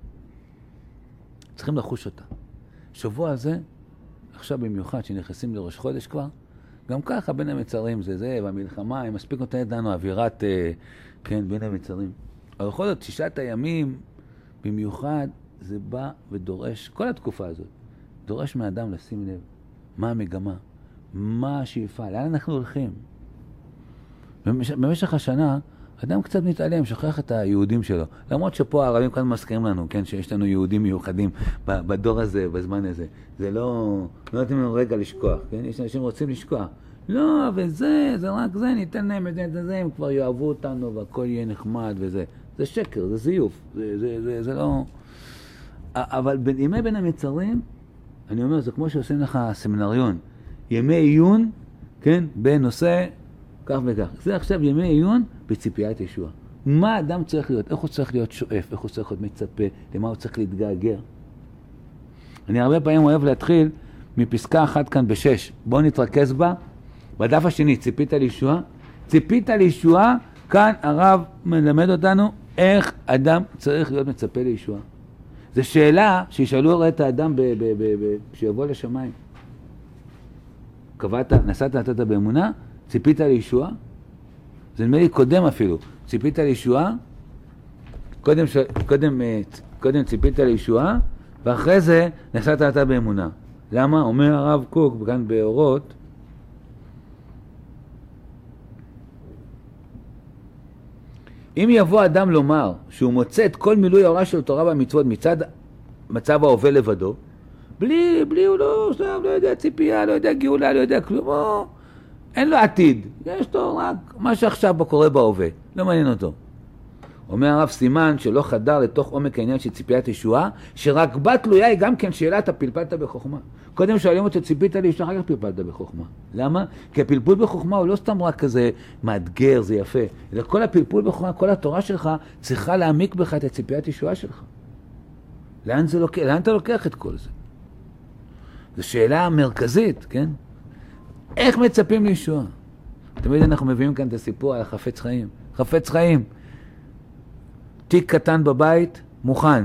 [SPEAKER 1] צריכים לחוש אותה. שבוע הזה, עכשיו במיוחד, שנכנסים לראש חודש כבר, גם ככה בין המצרים זה זה, והמלחמה, היא מספיק נותנת לנו אווירת, אה, כן, בין המצרים. אבל בכל זאת, שישת הימים, במיוחד, זה בא ודורש, כל התקופה הזאת, דורש מאדם לשים לב מה המגמה, מה השאיפה, לאן אנחנו הולכים. במשך, השנה, אדם קצת מתעלם, שוכח את היהודים שלו. למרות שפה הערבים כאן מזכירים לנו, כן, שיש לנו יהודים מיוחדים בדור הזה, בזמן הזה. זה לא, לא נותנים לנו רגע לשכוח, כן? יש אנשים שרוצים לשכוח. לא, וזה, זה רק זה, ניתן להם את זה, את זה, הם כבר יאהבו אותנו והכל יהיה נחמד וזה. זה שקר, זה זיוף, זה, זה, זה, זה לא... אבל בימי בין המצרים, אני אומר, זה כמו שעושים לך סמינריון. ימי עיון, כן, בנושא כך וכך. זה עכשיו ימי עיון בציפיית ישוע. מה אדם צריך להיות, איך הוא צריך להיות שואף, איך הוא צריך להיות מצפה, למה הוא צריך להתגעגע. אני הרבה פעמים אוהב להתחיל מפסקה אחת כאן בשש. בואו נתרכז בה. בדף השני, ציפית לישועה? ציפית לישועה, כאן הרב מלמד אותנו איך אדם צריך להיות מצפה לישועה. זו שאלה שישאלו הרי את האדם כשיבוא לשמיים. קבעת, נסעת, נתת באמונה, ציפית לישועה? זה נדמה לי קודם אפילו. ציפית לישועה? קודם, ש... קודם, אה, קודם ציפית לישועה, ואחרי זה נסעת אתה באמונה. למה? אומר הרב קוק כאן באורות, אם יבוא אדם לומר שהוא מוצא את כל מילוי ההוראה של תורה והמצוות מצד מצב ההווה לבדו, בלי, בלי, הוא לא, סתם, לא יודע ציפייה, לא יודע גאולה, לא יודע כלום, אין לו עתיד, יש לו רק מה שעכשיו קורה בהווה, לא מעניין אותו. אומר הרב סימן שלא חדר לתוך עומק העניין של ציפיית ישועה, שרק בה תלויה היא גם כן שאלת הפלפלת בחוכמה. קודם שואלים אותו, ציפית לישועה, אחר כך פלפלת בחוכמה. למה? כי הפלפול בחוכמה הוא לא סתם רק כזה מאתגר, זה יפה, אלא כל הפלפול בחוכמה, כל התורה שלך, צריכה להעמיק בך את הציפיית ישועה שלך. לאן, לוק... לאן אתה לוקח את כל זה? זו שאלה מרכזית, כן? איך מצפים לישועה? תמיד אנחנו מביאים כאן את הסיפור על החפץ חיים. חפץ חיים. תיק קטן בבית, מוכן.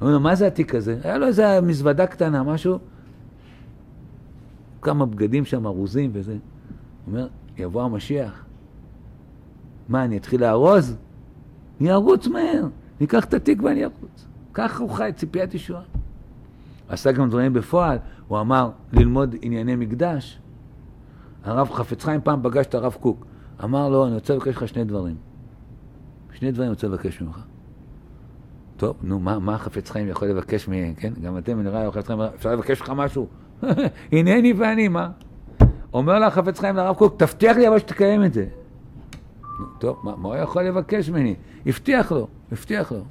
[SPEAKER 1] אומרים לו, מה זה התיק הזה? היה לו איזה מזוודה קטנה, משהו, כמה בגדים שם ארוזים וזה. הוא אומר, יבוא המשיח. מה, אני אתחיל לארוז? אני ארוץ מהר, אני אקח את התיק ואני ארוץ. ככה הוא חי, ציפיית ישועה. עשה גם דברים בפועל, הוא אמר ללמוד ענייני מקדש. הרב חפץ חיים פעם פגש את הרב קוק, אמר לו, אני רוצה לבקש לך שני דברים. שני דברים אני רוצה לבקש ממך. טוב, נו, מה, מה חפץ חיים יכול לבקש מהם, כן? גם אתם, נראה, חפץ חיים, אפשר לבקש ממך משהו? הנני ואני, מה? אומר לה חפץ חיים לרב קוק, תבטיח לי אבל שתקיים את זה. טוב, מה, מה הוא יכול לבקש ממני? הבטיח לו, הבטיח לו.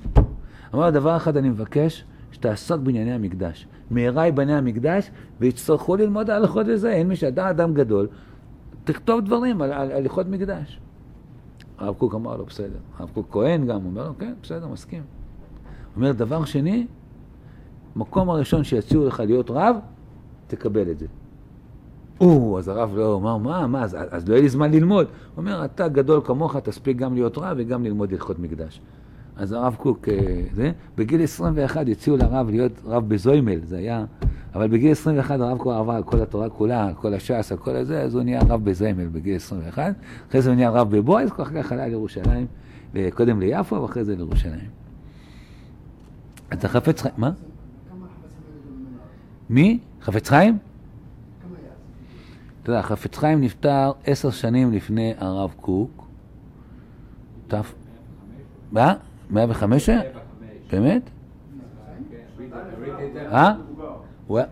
[SPEAKER 1] אמר, דבר אחד אני מבקש, שתעסוק בענייני המקדש. מהרה ייבנה המקדש, ויצטרכו ללמוד ההלכות לזה. אין מי שאתה אדם גדול, תכתוב דברים על, הליכות מקדש. הרב קוק אמר לו, בסדר. הרב קוק כהן גם, אומר לו, כן, בסדר, מסכים. אומר, דבר שני, מקום הראשון שיציעו לך להיות רב, תקבל את זה. או, אז הרב לא אמר, מה, מה, אז, אז לא יהיה לי זמן ללמוד. הוא אומר, אתה גדול כמוך, תספיק גם להיות רב וגם ללמוד הלכות מקדש. אז הרב קוק, אה, זה, בגיל 21 הציעו לרב להיות רב בזוימל, זה היה אבל בגיל 21 הרב כבר עבר כל התורה כולה, כל הש"ס, על כל הזה, אז הוא נהיה רב בזמל בגיל 21, אחרי זה הוא נהיה רב בבועז, כל כך עלה לירושלים, קודם ליפו ואחרי זה לירושלים. אז החפץ חיים, מה? מי? חפץ חיים? אתה יודע, חפץ חיים נפטר עשר שנים לפני הרב קוק. מה? 105? באמת? אה? הוא היה...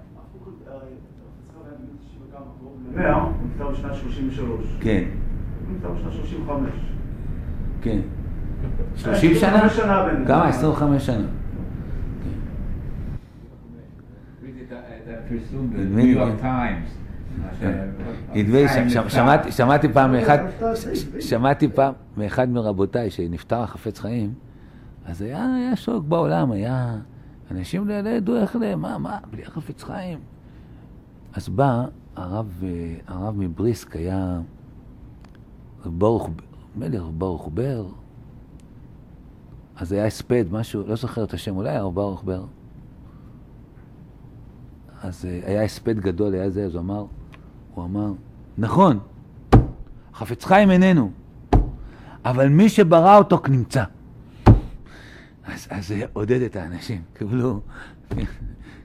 [SPEAKER 3] הוא נפטר בשנת 33.
[SPEAKER 1] כן.
[SPEAKER 3] הוא נפטר בשנת 35.
[SPEAKER 1] כן. 30 שנה?
[SPEAKER 3] 25 שנה.
[SPEAKER 1] כמה? 25 שנה. כן. מאחד, ש- שמעתי פעם מאחד מרבותיי שנפטר החפץ חיים, אז היה היה שוק בעולם, היה... אנשים לא ידעו איך ל... מה, מה, בלי החפץ חיים. אז בא הרב, אה, הרב מבריסק, היה ברוך, הרב ברוך בר, אז היה הספד, משהו, לא זוכר את השם, אולי הרב ברוך בר. אז אה, היה הספד גדול, היה זה, אז הוא אמר, הוא אמר, נכון, חפץ חיים איננו, אבל מי שברא אותו נמצא. אז, אז זה עודד את האנשים, קיבלו,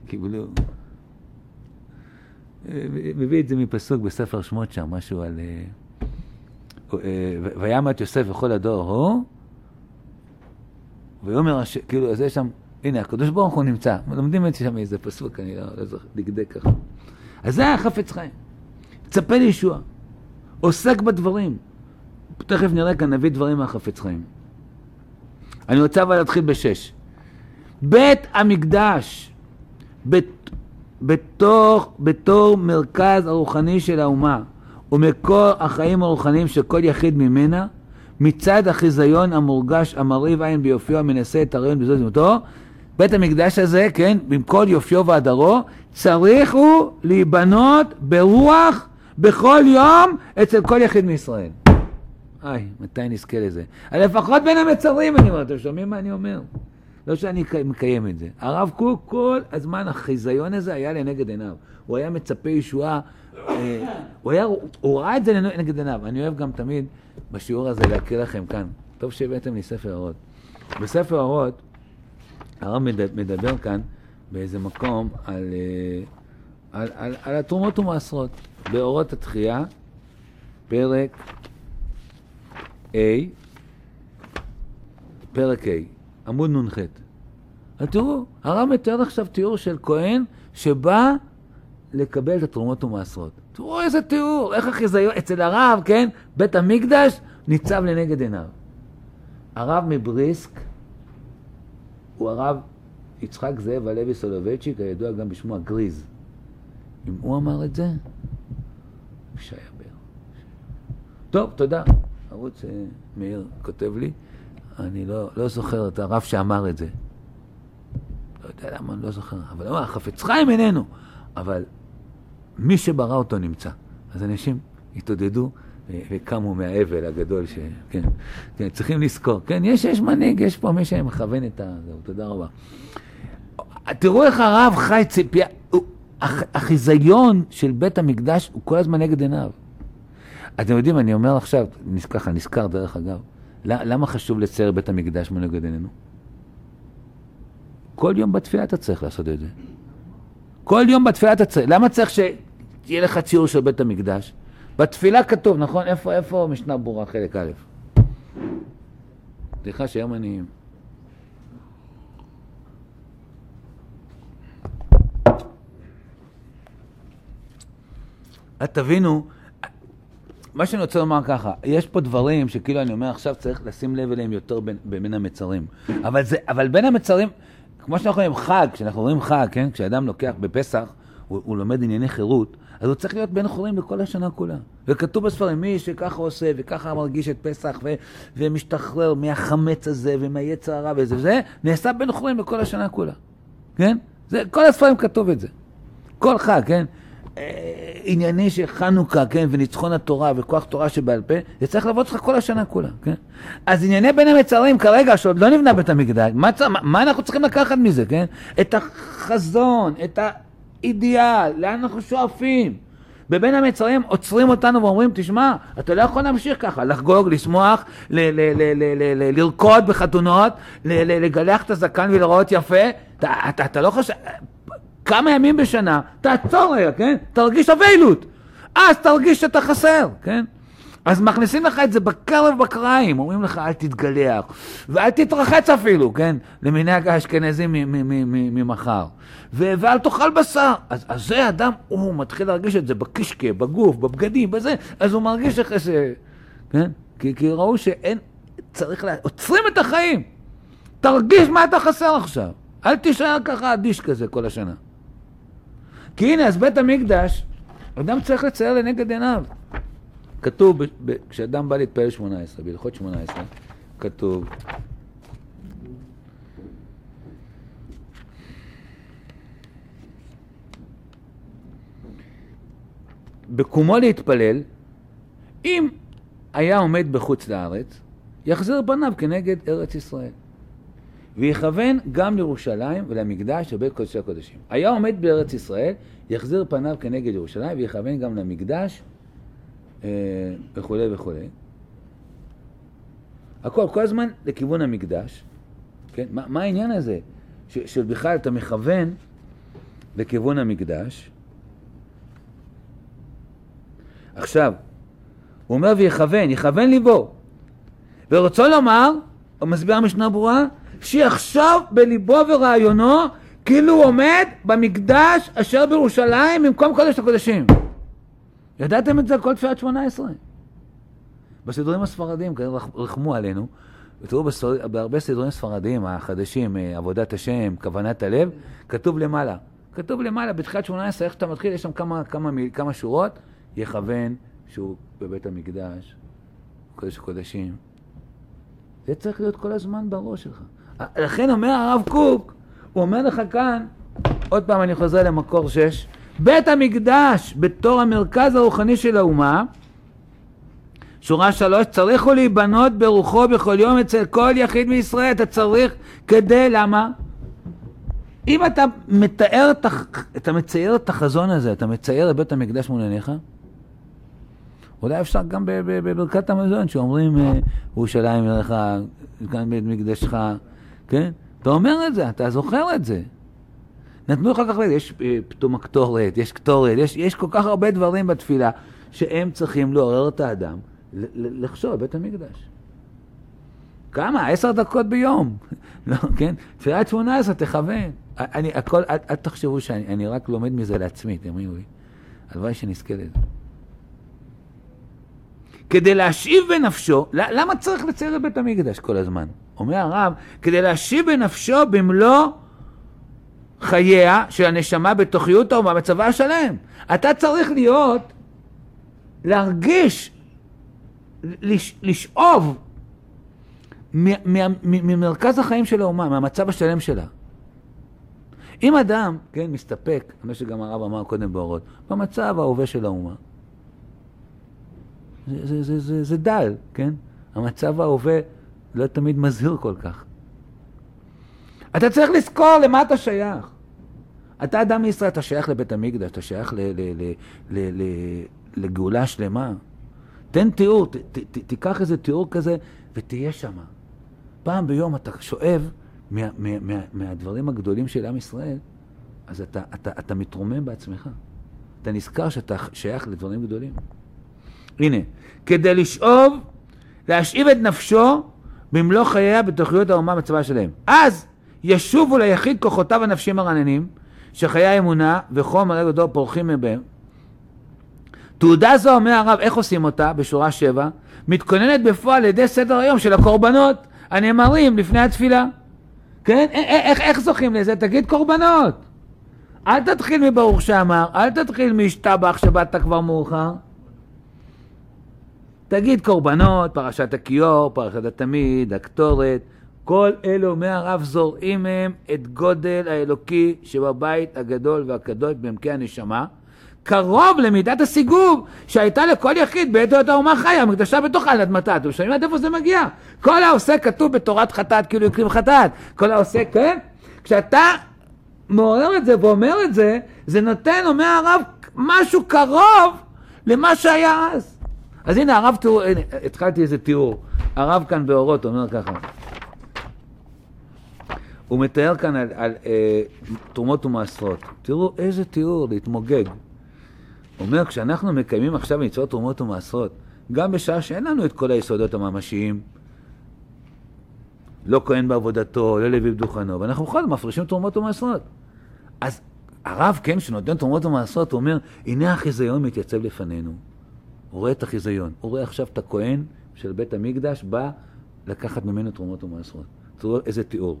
[SPEAKER 1] קיבלו. מביא את זה מפסוק בספר שמות שם, משהו על... אה, אה, וימת יוסף וכל הדור הוא, ויאמר, הש- כאילו, אז יש שם, הנה, הקדוש ברוך הוא נמצא. לומדים את זה שם איזה פסוק, אני לא, לא זוכר, דקדק ככה. אז זה היה חפץ חיים. מצפה לישוע. עוסק בדברים. תכף נראה כאן, נביא דברים מהחפץ חיים. אני רוצה אבל להתחיל בשש. בית המקדש, בת, בתוך, בתור מרכז הרוחני של האומה ומקור החיים הרוחניים של כל יחיד ממנה, מצד החיזיון המורגש המרהיב עין ביופיו המנסה את הרעיון בזאת זמותו, בית המקדש הזה, כן, כל יופיו והדרו, צריך הוא להיבנות ברוח בכל יום אצל כל יחיד מישראל. איי, מתי נזכה לזה? לפחות בין המצרים, אני אומר, אתם שומעים מה אני אומר? לא שאני מקיים את זה. הרב קוק, כל הזמן החיזיון הזה היה לנגד עיניו. הוא היה מצפה ישועה, אה, הוא, היה, הוא ראה את זה לנגד עיניו. אני אוהב גם תמיד בשיעור הזה להקריא לכם כאן. טוב שהבאתם לי ספר אורות. בספר אורות, הרב מד- מדבר כאן באיזה מקום על, אה, על, על, על התרומות ומעשרות. באורות התחייה, פרק A, פרק A, עמוד נ"ח. אז תראו, הרב מתאר עכשיו תיאור של כהן שבא לקבל את התרומות ומעשרות. תראו איזה תיאור, איך החיזיון, אצל הרב, כן, בית המקדש ניצב לנגד עיניו. הרב מבריסק הוא הרב יצחק זאב הלוי סולובייצ'יק, הידוע גם בשמו הגריז. אם הוא אמר את זה, שי אבר. טוב, תודה. ערוץ אה, מאיר כותב לי, אני לא, לא זוכר את הרב שאמר את זה. לא יודע למה, אני לא זוכר. אבל הוא אמר, חפץ חיים איננו. אבל מי שברא אותו נמצא. אז אנשים התעודדו ו- וקמו מהאבל הגדול ש... כן, כן, צריכים לזכור. כן, יש, יש מנהיג, יש פה מי שמכוון את ה... זהו, תודה רבה. תראו איך הרב חי ציפייה, החיזיון של בית המקדש הוא כל הזמן נגד עיניו. אתם יודעים, אני אומר עכשיו, ככה, נזכר דרך אגב, למה חשוב לצייר בית המקדש מנגד עינינו? כל יום בתפילה אתה צריך לעשות את זה. כל יום בתפילה אתה צריך, למה צריך שיהיה לך ציור של בית המקדש? בתפילה כתוב, נכון? איפה, איפה משנה ברורה חלק א'? סליחה שהיום אני... אז תבינו, מה שאני רוצה לומר ככה, יש פה דברים שכאילו אני אומר עכשיו צריך לשים לב אליהם יותר בין, המצרים. אבל, זה, אבל בין המצרים, כמו שאנחנו רואים חג, כשאנחנו רואים חג, כן? כשאדם לוקח בפסח, הוא, הוא לומד ענייני חירות, אז הוא צריך להיות בן חורים לכל השנה כולה. וכתוב בספרים, מי שככה עושה וככה מרגיש את פסח ו, ומשתחרר מהחמץ הזה ומהיצר הרע וזה וזה, נעשה בן חורים לכל השנה כולה. כן? זה, כל הספרים כתוב את זה. כל חג, כן? אה, ענייני של חנוכה, כן? וניצחון התורה וכוח תורה שבעל פה, זה צריך לעבוד לך כל השנה כולה, כן? אז ענייני בין המצרים כרגע, שעוד לא נבנה בית המקדש, מה, מה, מה אנחנו צריכים לקחת מזה, כן? את החזון, את אידיאל, לאן אנחנו שואפים. בבין המצרים עוצרים אותנו ואומרים, תשמע, אתה לא יכול להמשיך ככה, לחגוג, לשמוח, לרקוד בחתונות, לגלח את הזקן ולראות יפה, אתה, אתה, אתה לא חושב, כמה ימים בשנה, תעצור רגע, כן? תרגיש אביילות, אז תרגיש שאתה חסר, כן? אז מכניסים לך את זה בקרב בקריים, אומרים לך אל תתגלח, ואל תתרחץ אפילו, כן? למנהג האשכנזים ממחר. ואל תאכל בשר. אז, אז זה אדם, הוא מתחיל להרגיש את זה בקישקע, בגוף, בבגדים, בזה, אז הוא מרגיש איך זה... כן? כי, כי ראו שאין, צריך לה... עוצרים את החיים. תרגיש מה אתה חסר עכשיו. אל תישאר ככה אדיש כזה כל השנה. כי הנה, אז בית המקדש, אדם צריך לצייר לנגד עיניו. כתוב, ב- ב- כשאדם בא להתפלל 18, בהלכות 18, כתוב, בקומו להתפלל, אם היה עומד בחוץ לארץ, יחזיר פניו כנגד ארץ ישראל. ויכוון גם לירושלים ולמקדש ובית קודשי הקודשים. היה עומד בארץ ישראל, יחזיר פניו כנגד ירושלים ויכוון גם למקדש אה, וכולי וכולי. הכל, כל הזמן לכיוון המקדש. כן? מה, מה העניין הזה? ש, שבכלל אתה מכוון לכיוון המקדש. עכשיו, הוא אומר ויכוון, יכוון ליבו. ורוצו לומר, הוא מסביר המשנה ברורה, שיחשוב בליבו ורעיונו כאילו הוא עומד במקדש אשר בירושלים במקום קודש הקודשים. ידעתם את זה כל תפילת שמונה עשרה? בסידורים הספרדיים, כנראה רח- רחמו עלינו, ותראו בסדר, בהרבה סידורים ספרדיים החדשים, אה, עבודת השם, כוונת הלב, כתוב למעלה. כתוב למעלה, בתחילת שמונה עשרה, איך שאתה מתחיל, יש שם כמה, כמה, מיל- כמה שורות, יכוון שהוא בבית המקדש, קודש הקודשים. זה צריך להיות כל הזמן בראש שלך. לכן אומר הרב קוק, הוא אומר לך כאן, עוד פעם אני חוזר למקור 6, בית המקדש בתור המרכז הרוחני של האומה, שורה שלוש, צריך הוא להיבנות ברוחו בכל יום אצל כל יחיד מישראל, אתה צריך כדי, למה? אם אתה מתאר, אתה מצייר את החזון הזה, אתה מצייר את בית המקדש מול עיניך, אולי אפשר גם בברכת המזון, שאומרים אה, ירושלים עליך, כאן בית מקדשך, כן? אתה אומר את זה, אתה זוכר את זה. נתנו לך כך, יש אה, פתאום הקטורת, יש קטורת, יש, יש כל כך הרבה דברים בתפילה שהם צריכים לעורר את האדם לחשוב בית המקדש. כמה? עשר דקות ביום. לא, כן? תפילת שמונה עשרה, תכוון. אני, הכל, אל, אל תחשבו שאני אני רק לומד מזה לעצמי, תאמינו לי. הלוואי שנזכה לזה. כדי להשיב בנפשו, למה צריך לצייר את בית המקדש כל הזמן? אומר הרב, כדי להשיב בנפשו במלוא חייה של הנשמה בתוכיות האומה בצבא השלם. אתה צריך להיות, להרגיש, לש, לשאוב ממרכז החיים של האומה, מהמצב השלם שלה. אם אדם, כן, מסתפק, מה שגם הרב אמר קודם באורות, במצב ההווה של האומה, זה, זה, זה, זה, זה דל, כן? המצב ההווה לא תמיד מזהיר כל כך. אתה צריך לזכור למה אתה שייך. אתה אדם מישראל, אתה שייך לבית המקדש, אתה שייך ל, ל, ל, ל, לגאולה שלמה. תן תיאור, ת, ת, תיקח איזה תיאור כזה ותהיה שם. פעם ביום אתה שואב מה, מה, מה, מהדברים הגדולים של עם ישראל, אז אתה, אתה, אתה מתרומם בעצמך. אתה נזכר שאתה שייך לדברים גדולים. הנה, כדי לשאוב, להשאיב את נפשו במלוא חייה בתוכניות האומה בצבא שלהם. אז ישובו ליחיד כוחותיו הנפשיים הרעננים, שחיי האמונה וחום הרגע דור פורחים מהם. תעודה זו, אומר הרב, איך עושים אותה? בשורה שבע, מתכוננת בפועל על ידי סדר היום של הקורבנות הנאמרים לפני התפילה. כן? א- א- איך, איך זוכים לזה? תגיד קורבנות. אל תתחיל מברוך שאמר, אל תתחיל מהשתבח שבאת כבר מאוחר. תגיד קורבנות, פרשת הכיור, פרשת התמיד, הקטורת, כל אלו, אומר הרב, זורעים מהם את גודל האלוקי שבבית הגדול והקדוש בעמקי הנשמה, קרוב למידת הסיגוב שהייתה לכל יחיד בעת היותו האומה חיה, מקדשה בתוכה עד מתי. אתם שומעים עד איפה זה מגיע? כל העושה כתוב בתורת חטאת כאילו הקריב חטאת. כל העושה, כן? כשאתה מעורר את זה ואומר את זה, זה נותן, אומר הרב, משהו קרוב למה שהיה אז. אז הנה הרב, תראו, הנה, התחלתי איזה תיאור. הרב כאן באורות אומר ככה. הוא מתאר כאן על, על אה, תרומות ומעשרות. תראו איזה תיאור, להתמוגג. הוא אומר, כשאנחנו מקיימים עכשיו מצוות תרומות ומעשרות, גם בשעה שאין לנו את כל היסודות הממשיים, לא כהן בעבודתו, לא לוי בדוכנו, ואנחנו בכל זאת מפרישים תרומות ומעשרות. אז הרב, כן, שנותן תרומות ומעשרות, הוא אומר, הנה החיזיון מתייצב לפנינו. הוא רואה את החיזיון. הוא רואה עכשיו את הכהן של בית המקדש בא לקחת ממנו תרומות ומעשרות. תראו איזה תיאור.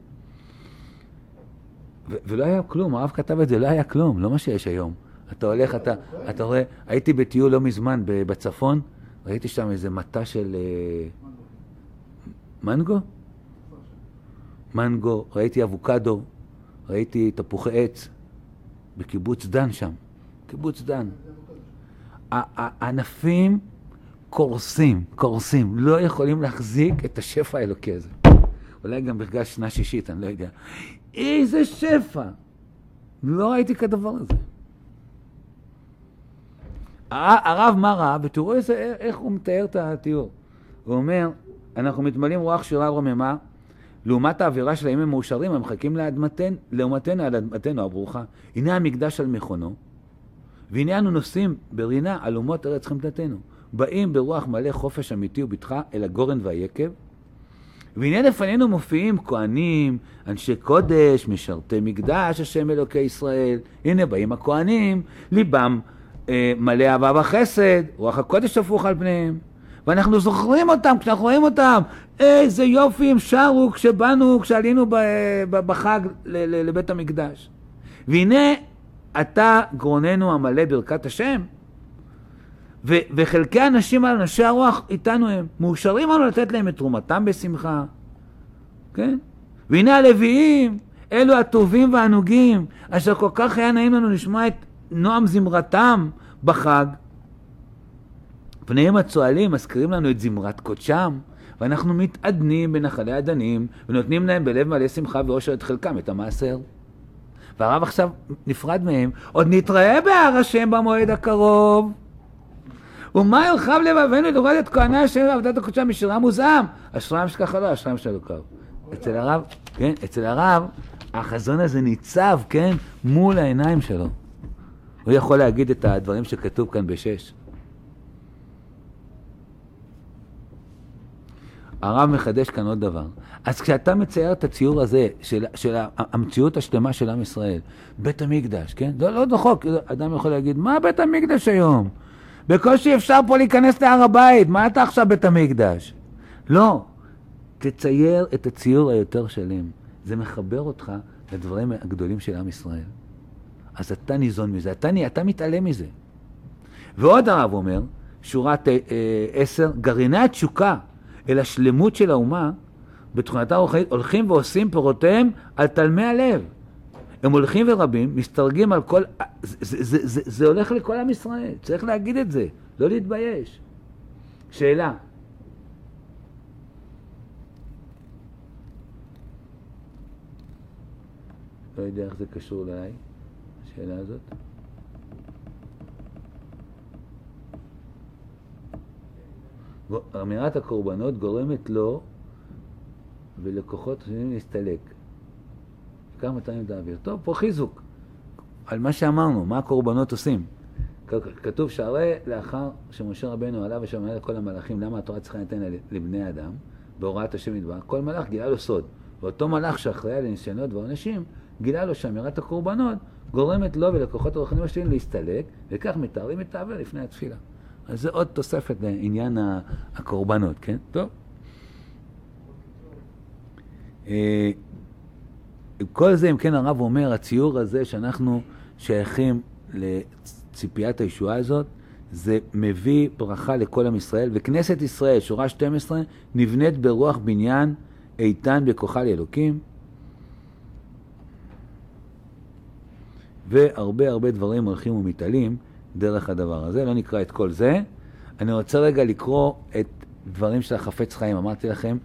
[SPEAKER 1] ו- ולא היה כלום, הרב כתב את זה, לא היה כלום, לא מה שיש היום. אתה הולך, אתה, אתה רואה, הייתי בטיול לא מזמן בצפון, ראיתי שם איזה מטע של אה, מנגו? מנגו, ראיתי אבוקדו, ראיתי תפוחי עץ בקיבוץ דן שם, קיבוץ דן. הענפים קורסים, קורסים, לא יכולים להחזיק את השפע האלוקי הזה. אולי גם ברגע שנה שישית, אני לא יודע. איזה שפע! לא ראיתי כדבר הזה. הרב מה ראה? ותראו איזה, איך הוא מתאר את התיאור. הוא אומר, אנחנו מתמלאים רוח שירה רוממה, לעומת האווירה של הימים המאושרים המחכים לאדמתנו, לעומתנו על אדמתנו הברוכה. הנה המקדש על מכונו, והנה אנו נוסעים ברינה על אומות ארץ חמדתנו. באים ברוח מלא חופש אמיתי ובטחה אל הגורן והיקב, והנה לפנינו מופיעים כהנים, אנשי קודש, משרתי מקדש, השם אלוקי ישראל. הנה באים הכהנים, ליבם אה, מלא אהבה וחסד, רוח הקודש הפוך על פניהם. ואנחנו זוכרים אותם, כשאנחנו רואים אותם, איזה יופי הם שרו כשבאנו, כשעלינו בחג לבית המקדש. והנה אתה גרוננו המלא ברכת השם, ו- וחלקי האנשים האלה, אנשי הרוח, איתנו הם, מאושרים לנו לתת להם את תרומתם בשמחה, כן? והנה הלוויים, אלו הטובים והנוגים, אשר כל כך היה נעים לנו לשמוע את נועם זמרתם בחג. פניהם הצוהלים מזכירים לנו את זמרת קודשם, ואנחנו מתעדנים בנחלי הדנים, ונותנים להם בלב מלא שמחה ואושר את חלקם, את המעשר. והרב עכשיו נפרד מהם, עוד נתראה בהר השם במועד הקרוב. ומה ירחב לבבינו לראות את כהני השם ועבודת הקודשם משירם וזעם, אשרם שככה לא, אשרם שלוקם. אצל הרב, כן, אצל הרב, החזון הזה ניצב, כן, מול העיניים שלו. הוא יכול להגיד את הדברים שכתוב כאן בשש. הרב מחדש כאן עוד דבר. אז כשאתה מצייר את הציור הזה של, של המציאות השלמה של עם ישראל, בית המקדש, כן? לא, לא דחוק, אדם יכול להגיד, מה בית המקדש היום? בקושי אפשר פה להיכנס להר הבית, מה אתה עכשיו בית המקדש? לא, תצייר את הציור היותר שלם. זה מחבר אותך לדברים הגדולים של עם ישראל. אז אתה ניזון מזה, אתה, אתה מתעלם מזה. ועוד הרב אומר, שורה אה, עשר, גרעיני התשוקה אל השלמות של האומה, בתכונתה הולכים ועושים פירותיהם על תלמי הלב. הם הולכים ורבים, מסתרגים על כל... זה, זה, זה, זה, זה הולך לכל עם ישראל, צריך להגיד את זה, לא להתבייש. שאלה. לא יודע איך זה קשור אליי, השאלה הזאת. אמירת הקורבנות גורמת לו ולכוחות השונים להסתלק. כמה פעמים את האוויר. טוב, פה חיזוק על מה שאמרנו, מה הקורבנות עושים. כתוב שהרי לאחר שמשה רבנו עלה ושמע את כל המלאכים, למה התורה צריכה לתת לבני אדם, בהוראת השם נדבר, כל מלאך גילה לו סוד. ואותו מלאך שאחראי על הניסיונות ועונשים, גילה לו שאמירת הקורבנות גורמת לו ולכוחות הרוחנים השונים להסתלק, וכך מתארים את העוול לפני התפילה. אז זה עוד תוספת לעניין הקורבנות, כן? טוב. אה, כל זה, אם כן הרב אומר, הציור הזה שאנחנו שייכים לציפיית הישועה הזאת, זה מביא ברכה לכל עם ישראל, וכנסת ישראל, שורה 12, נבנית ברוח בניין איתן בכוחה לאלוקים. והרבה הרבה דברים הולכים ומתעלים דרך הדבר הזה. לא נקרא את כל זה. אני רוצה רגע לקרוא את דברים של החפץ חיים. אמרתי לכם,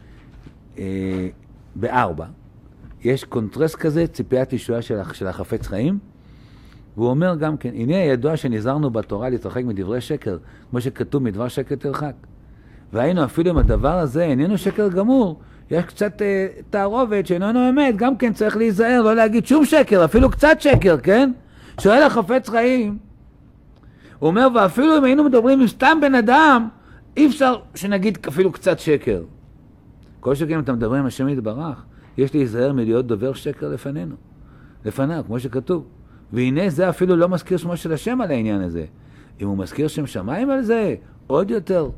[SPEAKER 1] אה, בארבע. יש קונטרסט כזה, ציפיית ישועה של, של החפץ חיים, והוא אומר גם כן, הנה הידוע שנזהרנו בתורה להתרחק מדברי שקר, כמו שכתוב מדבר שקר תרחק. והיינו אפילו אם הדבר הזה איננו שקר גמור, יש קצת אה, תערובת שאיננו אמת, גם כן צריך להיזהר, לא להגיד שום שקר, אפילו קצת שקר, כן? שואל החפץ חיים, הוא אומר, ואפילו אם היינו מדברים עם סתם בן אדם, אי אפשר שנגיד אפילו קצת שקר. כל שכן אתה מדבר עם השם יתברך, יש להיזהר מלהיות דובר שקר לפנינו, לפניו, כמו שכתוב. והנה זה אפילו לא מזכיר שמו של השם על העניין הזה. אם הוא מזכיר שם שמיים על זה, עוד יותר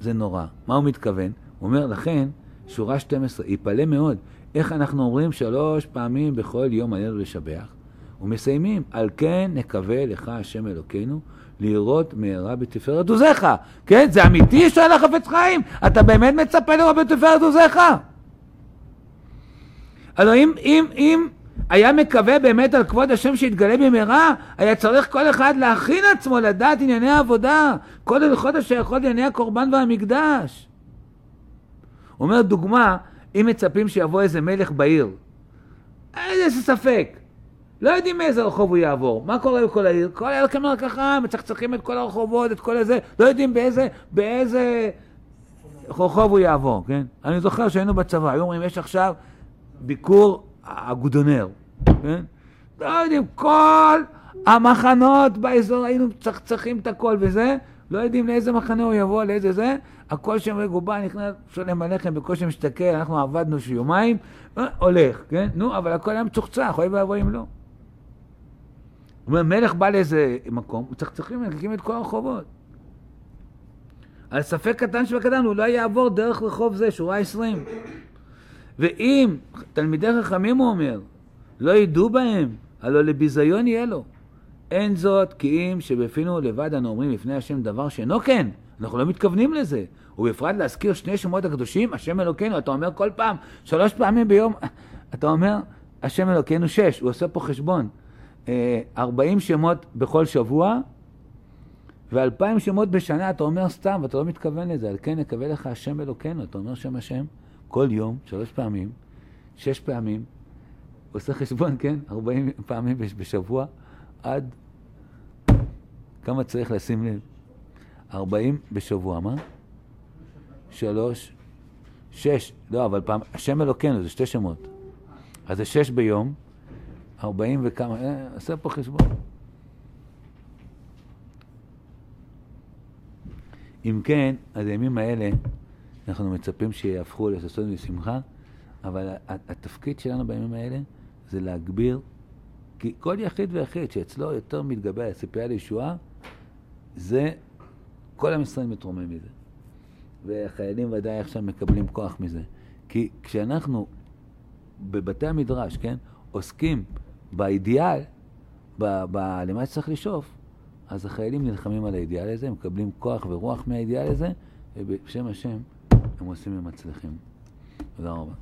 [SPEAKER 1] זה נורא. מה הוא מתכוון? הוא אומר, לכן, שורה 12, יפלא מאוד, איך אנחנו אומרים שלוש פעמים בכל יום עלינו לשבח, ומסיימים, על כן נקווה לך השם אלוקינו, לראות מהרה בתפארת עוזיך. כן, זה אמיתי, שואל החפץ חיים? אתה באמת מצפה לראות בתפארת עוזיך? הלוא אם, אם, אם היה מקווה באמת על כבוד השם שיתגלה במהרה, היה צריך כל אחד להכין עצמו לדעת ענייני העבודה, כל הלכות השייכות לענייני הקורבן והמקדש. הוא אומר דוגמה, אם מצפים שיבוא איזה מלך בעיר, איזה ספק, לא יודעים מאיזה רחוב הוא יעבור. מה קורה בכל העיר? כל העיר כמובן ככה, מצחצחים את כל הרחובות, את כל הזה, לא יודעים באיזה, באיזה רחוב הוא יעבור, כן? אני זוכר שהיינו בצבא, היו אומרים, יש עכשיו ביקור הגודונר, כן? לא יודעים, כל המחנות באזור, היינו מצחצחים את הכל וזה, לא יודעים לאיזה מחנה הוא יבוא, לאיזה זה, הכל שם רגובה, נכנס, שולם הלחם, בקושי מסתכל, אנחנו עבדנו יומיים, אה, הולך, כן? נו, אבל הכל היה מצוחצח, אוי ואבוי אם לא. הוא אומר, מלך בא לאיזה מקום, מצחצחים, מלכים את כל הרחובות. על ספק קטן שבקטן, הוא לא יעבור דרך רחוב זה, שורה עשרים. ואם תלמידי חכמים, הוא אומר, לא ידעו בהם, הלא לביזיון יהיה לו. אין זאת כי אם שבפינו לבד אנו אומרים לפני השם דבר שאינו כן. אנחנו לא מתכוונים לזה. ובפרט להזכיר שני שמות הקדושים, השם אלוקינו, אתה אומר כל פעם, שלוש פעמים ביום, אתה אומר, השם אלוקינו שש, הוא עושה פה חשבון. אה, ארבעים שמות בכל שבוע, ואלפיים שמות בשנה, אתה אומר סתם, ואתה לא מתכוון לזה. על כן נקווה לך השם אלוקינו, אתה אומר שם השם כל יום, שלוש פעמים, שש פעמים, עושה חשבון, כן? ארבעים פעמים בשבוע, עד כמה צריך לשים לב? ארבעים בשבוע, מה? שלוש, שש, לא, אבל פעם, השם אלוקינו זה שתי שמות. אז זה שש ביום, ארבעים וכמה, אה, עושה פה חשבון. אם כן, אז הימים האלה, אנחנו מצפים שיהפכו לששון ושמחה, אבל התפקיד שלנו בימים האלה זה להגביר, כי כל יחיד ויחיד שאצלו יותר מתגבר הציפייה לישועה, זה, כל עם ישראל מתרומם מזה. והחיילים ודאי עכשיו מקבלים כוח מזה. כי כשאנחנו בבתי המדרש, כן, עוסקים באידיאל, למה שצריך לשאוף, אז החיילים נלחמים על האידיאל הזה, מקבלים כוח ורוח מהאידיאל הזה, ובשם השם הם עושים ומצליחים. תודה רבה.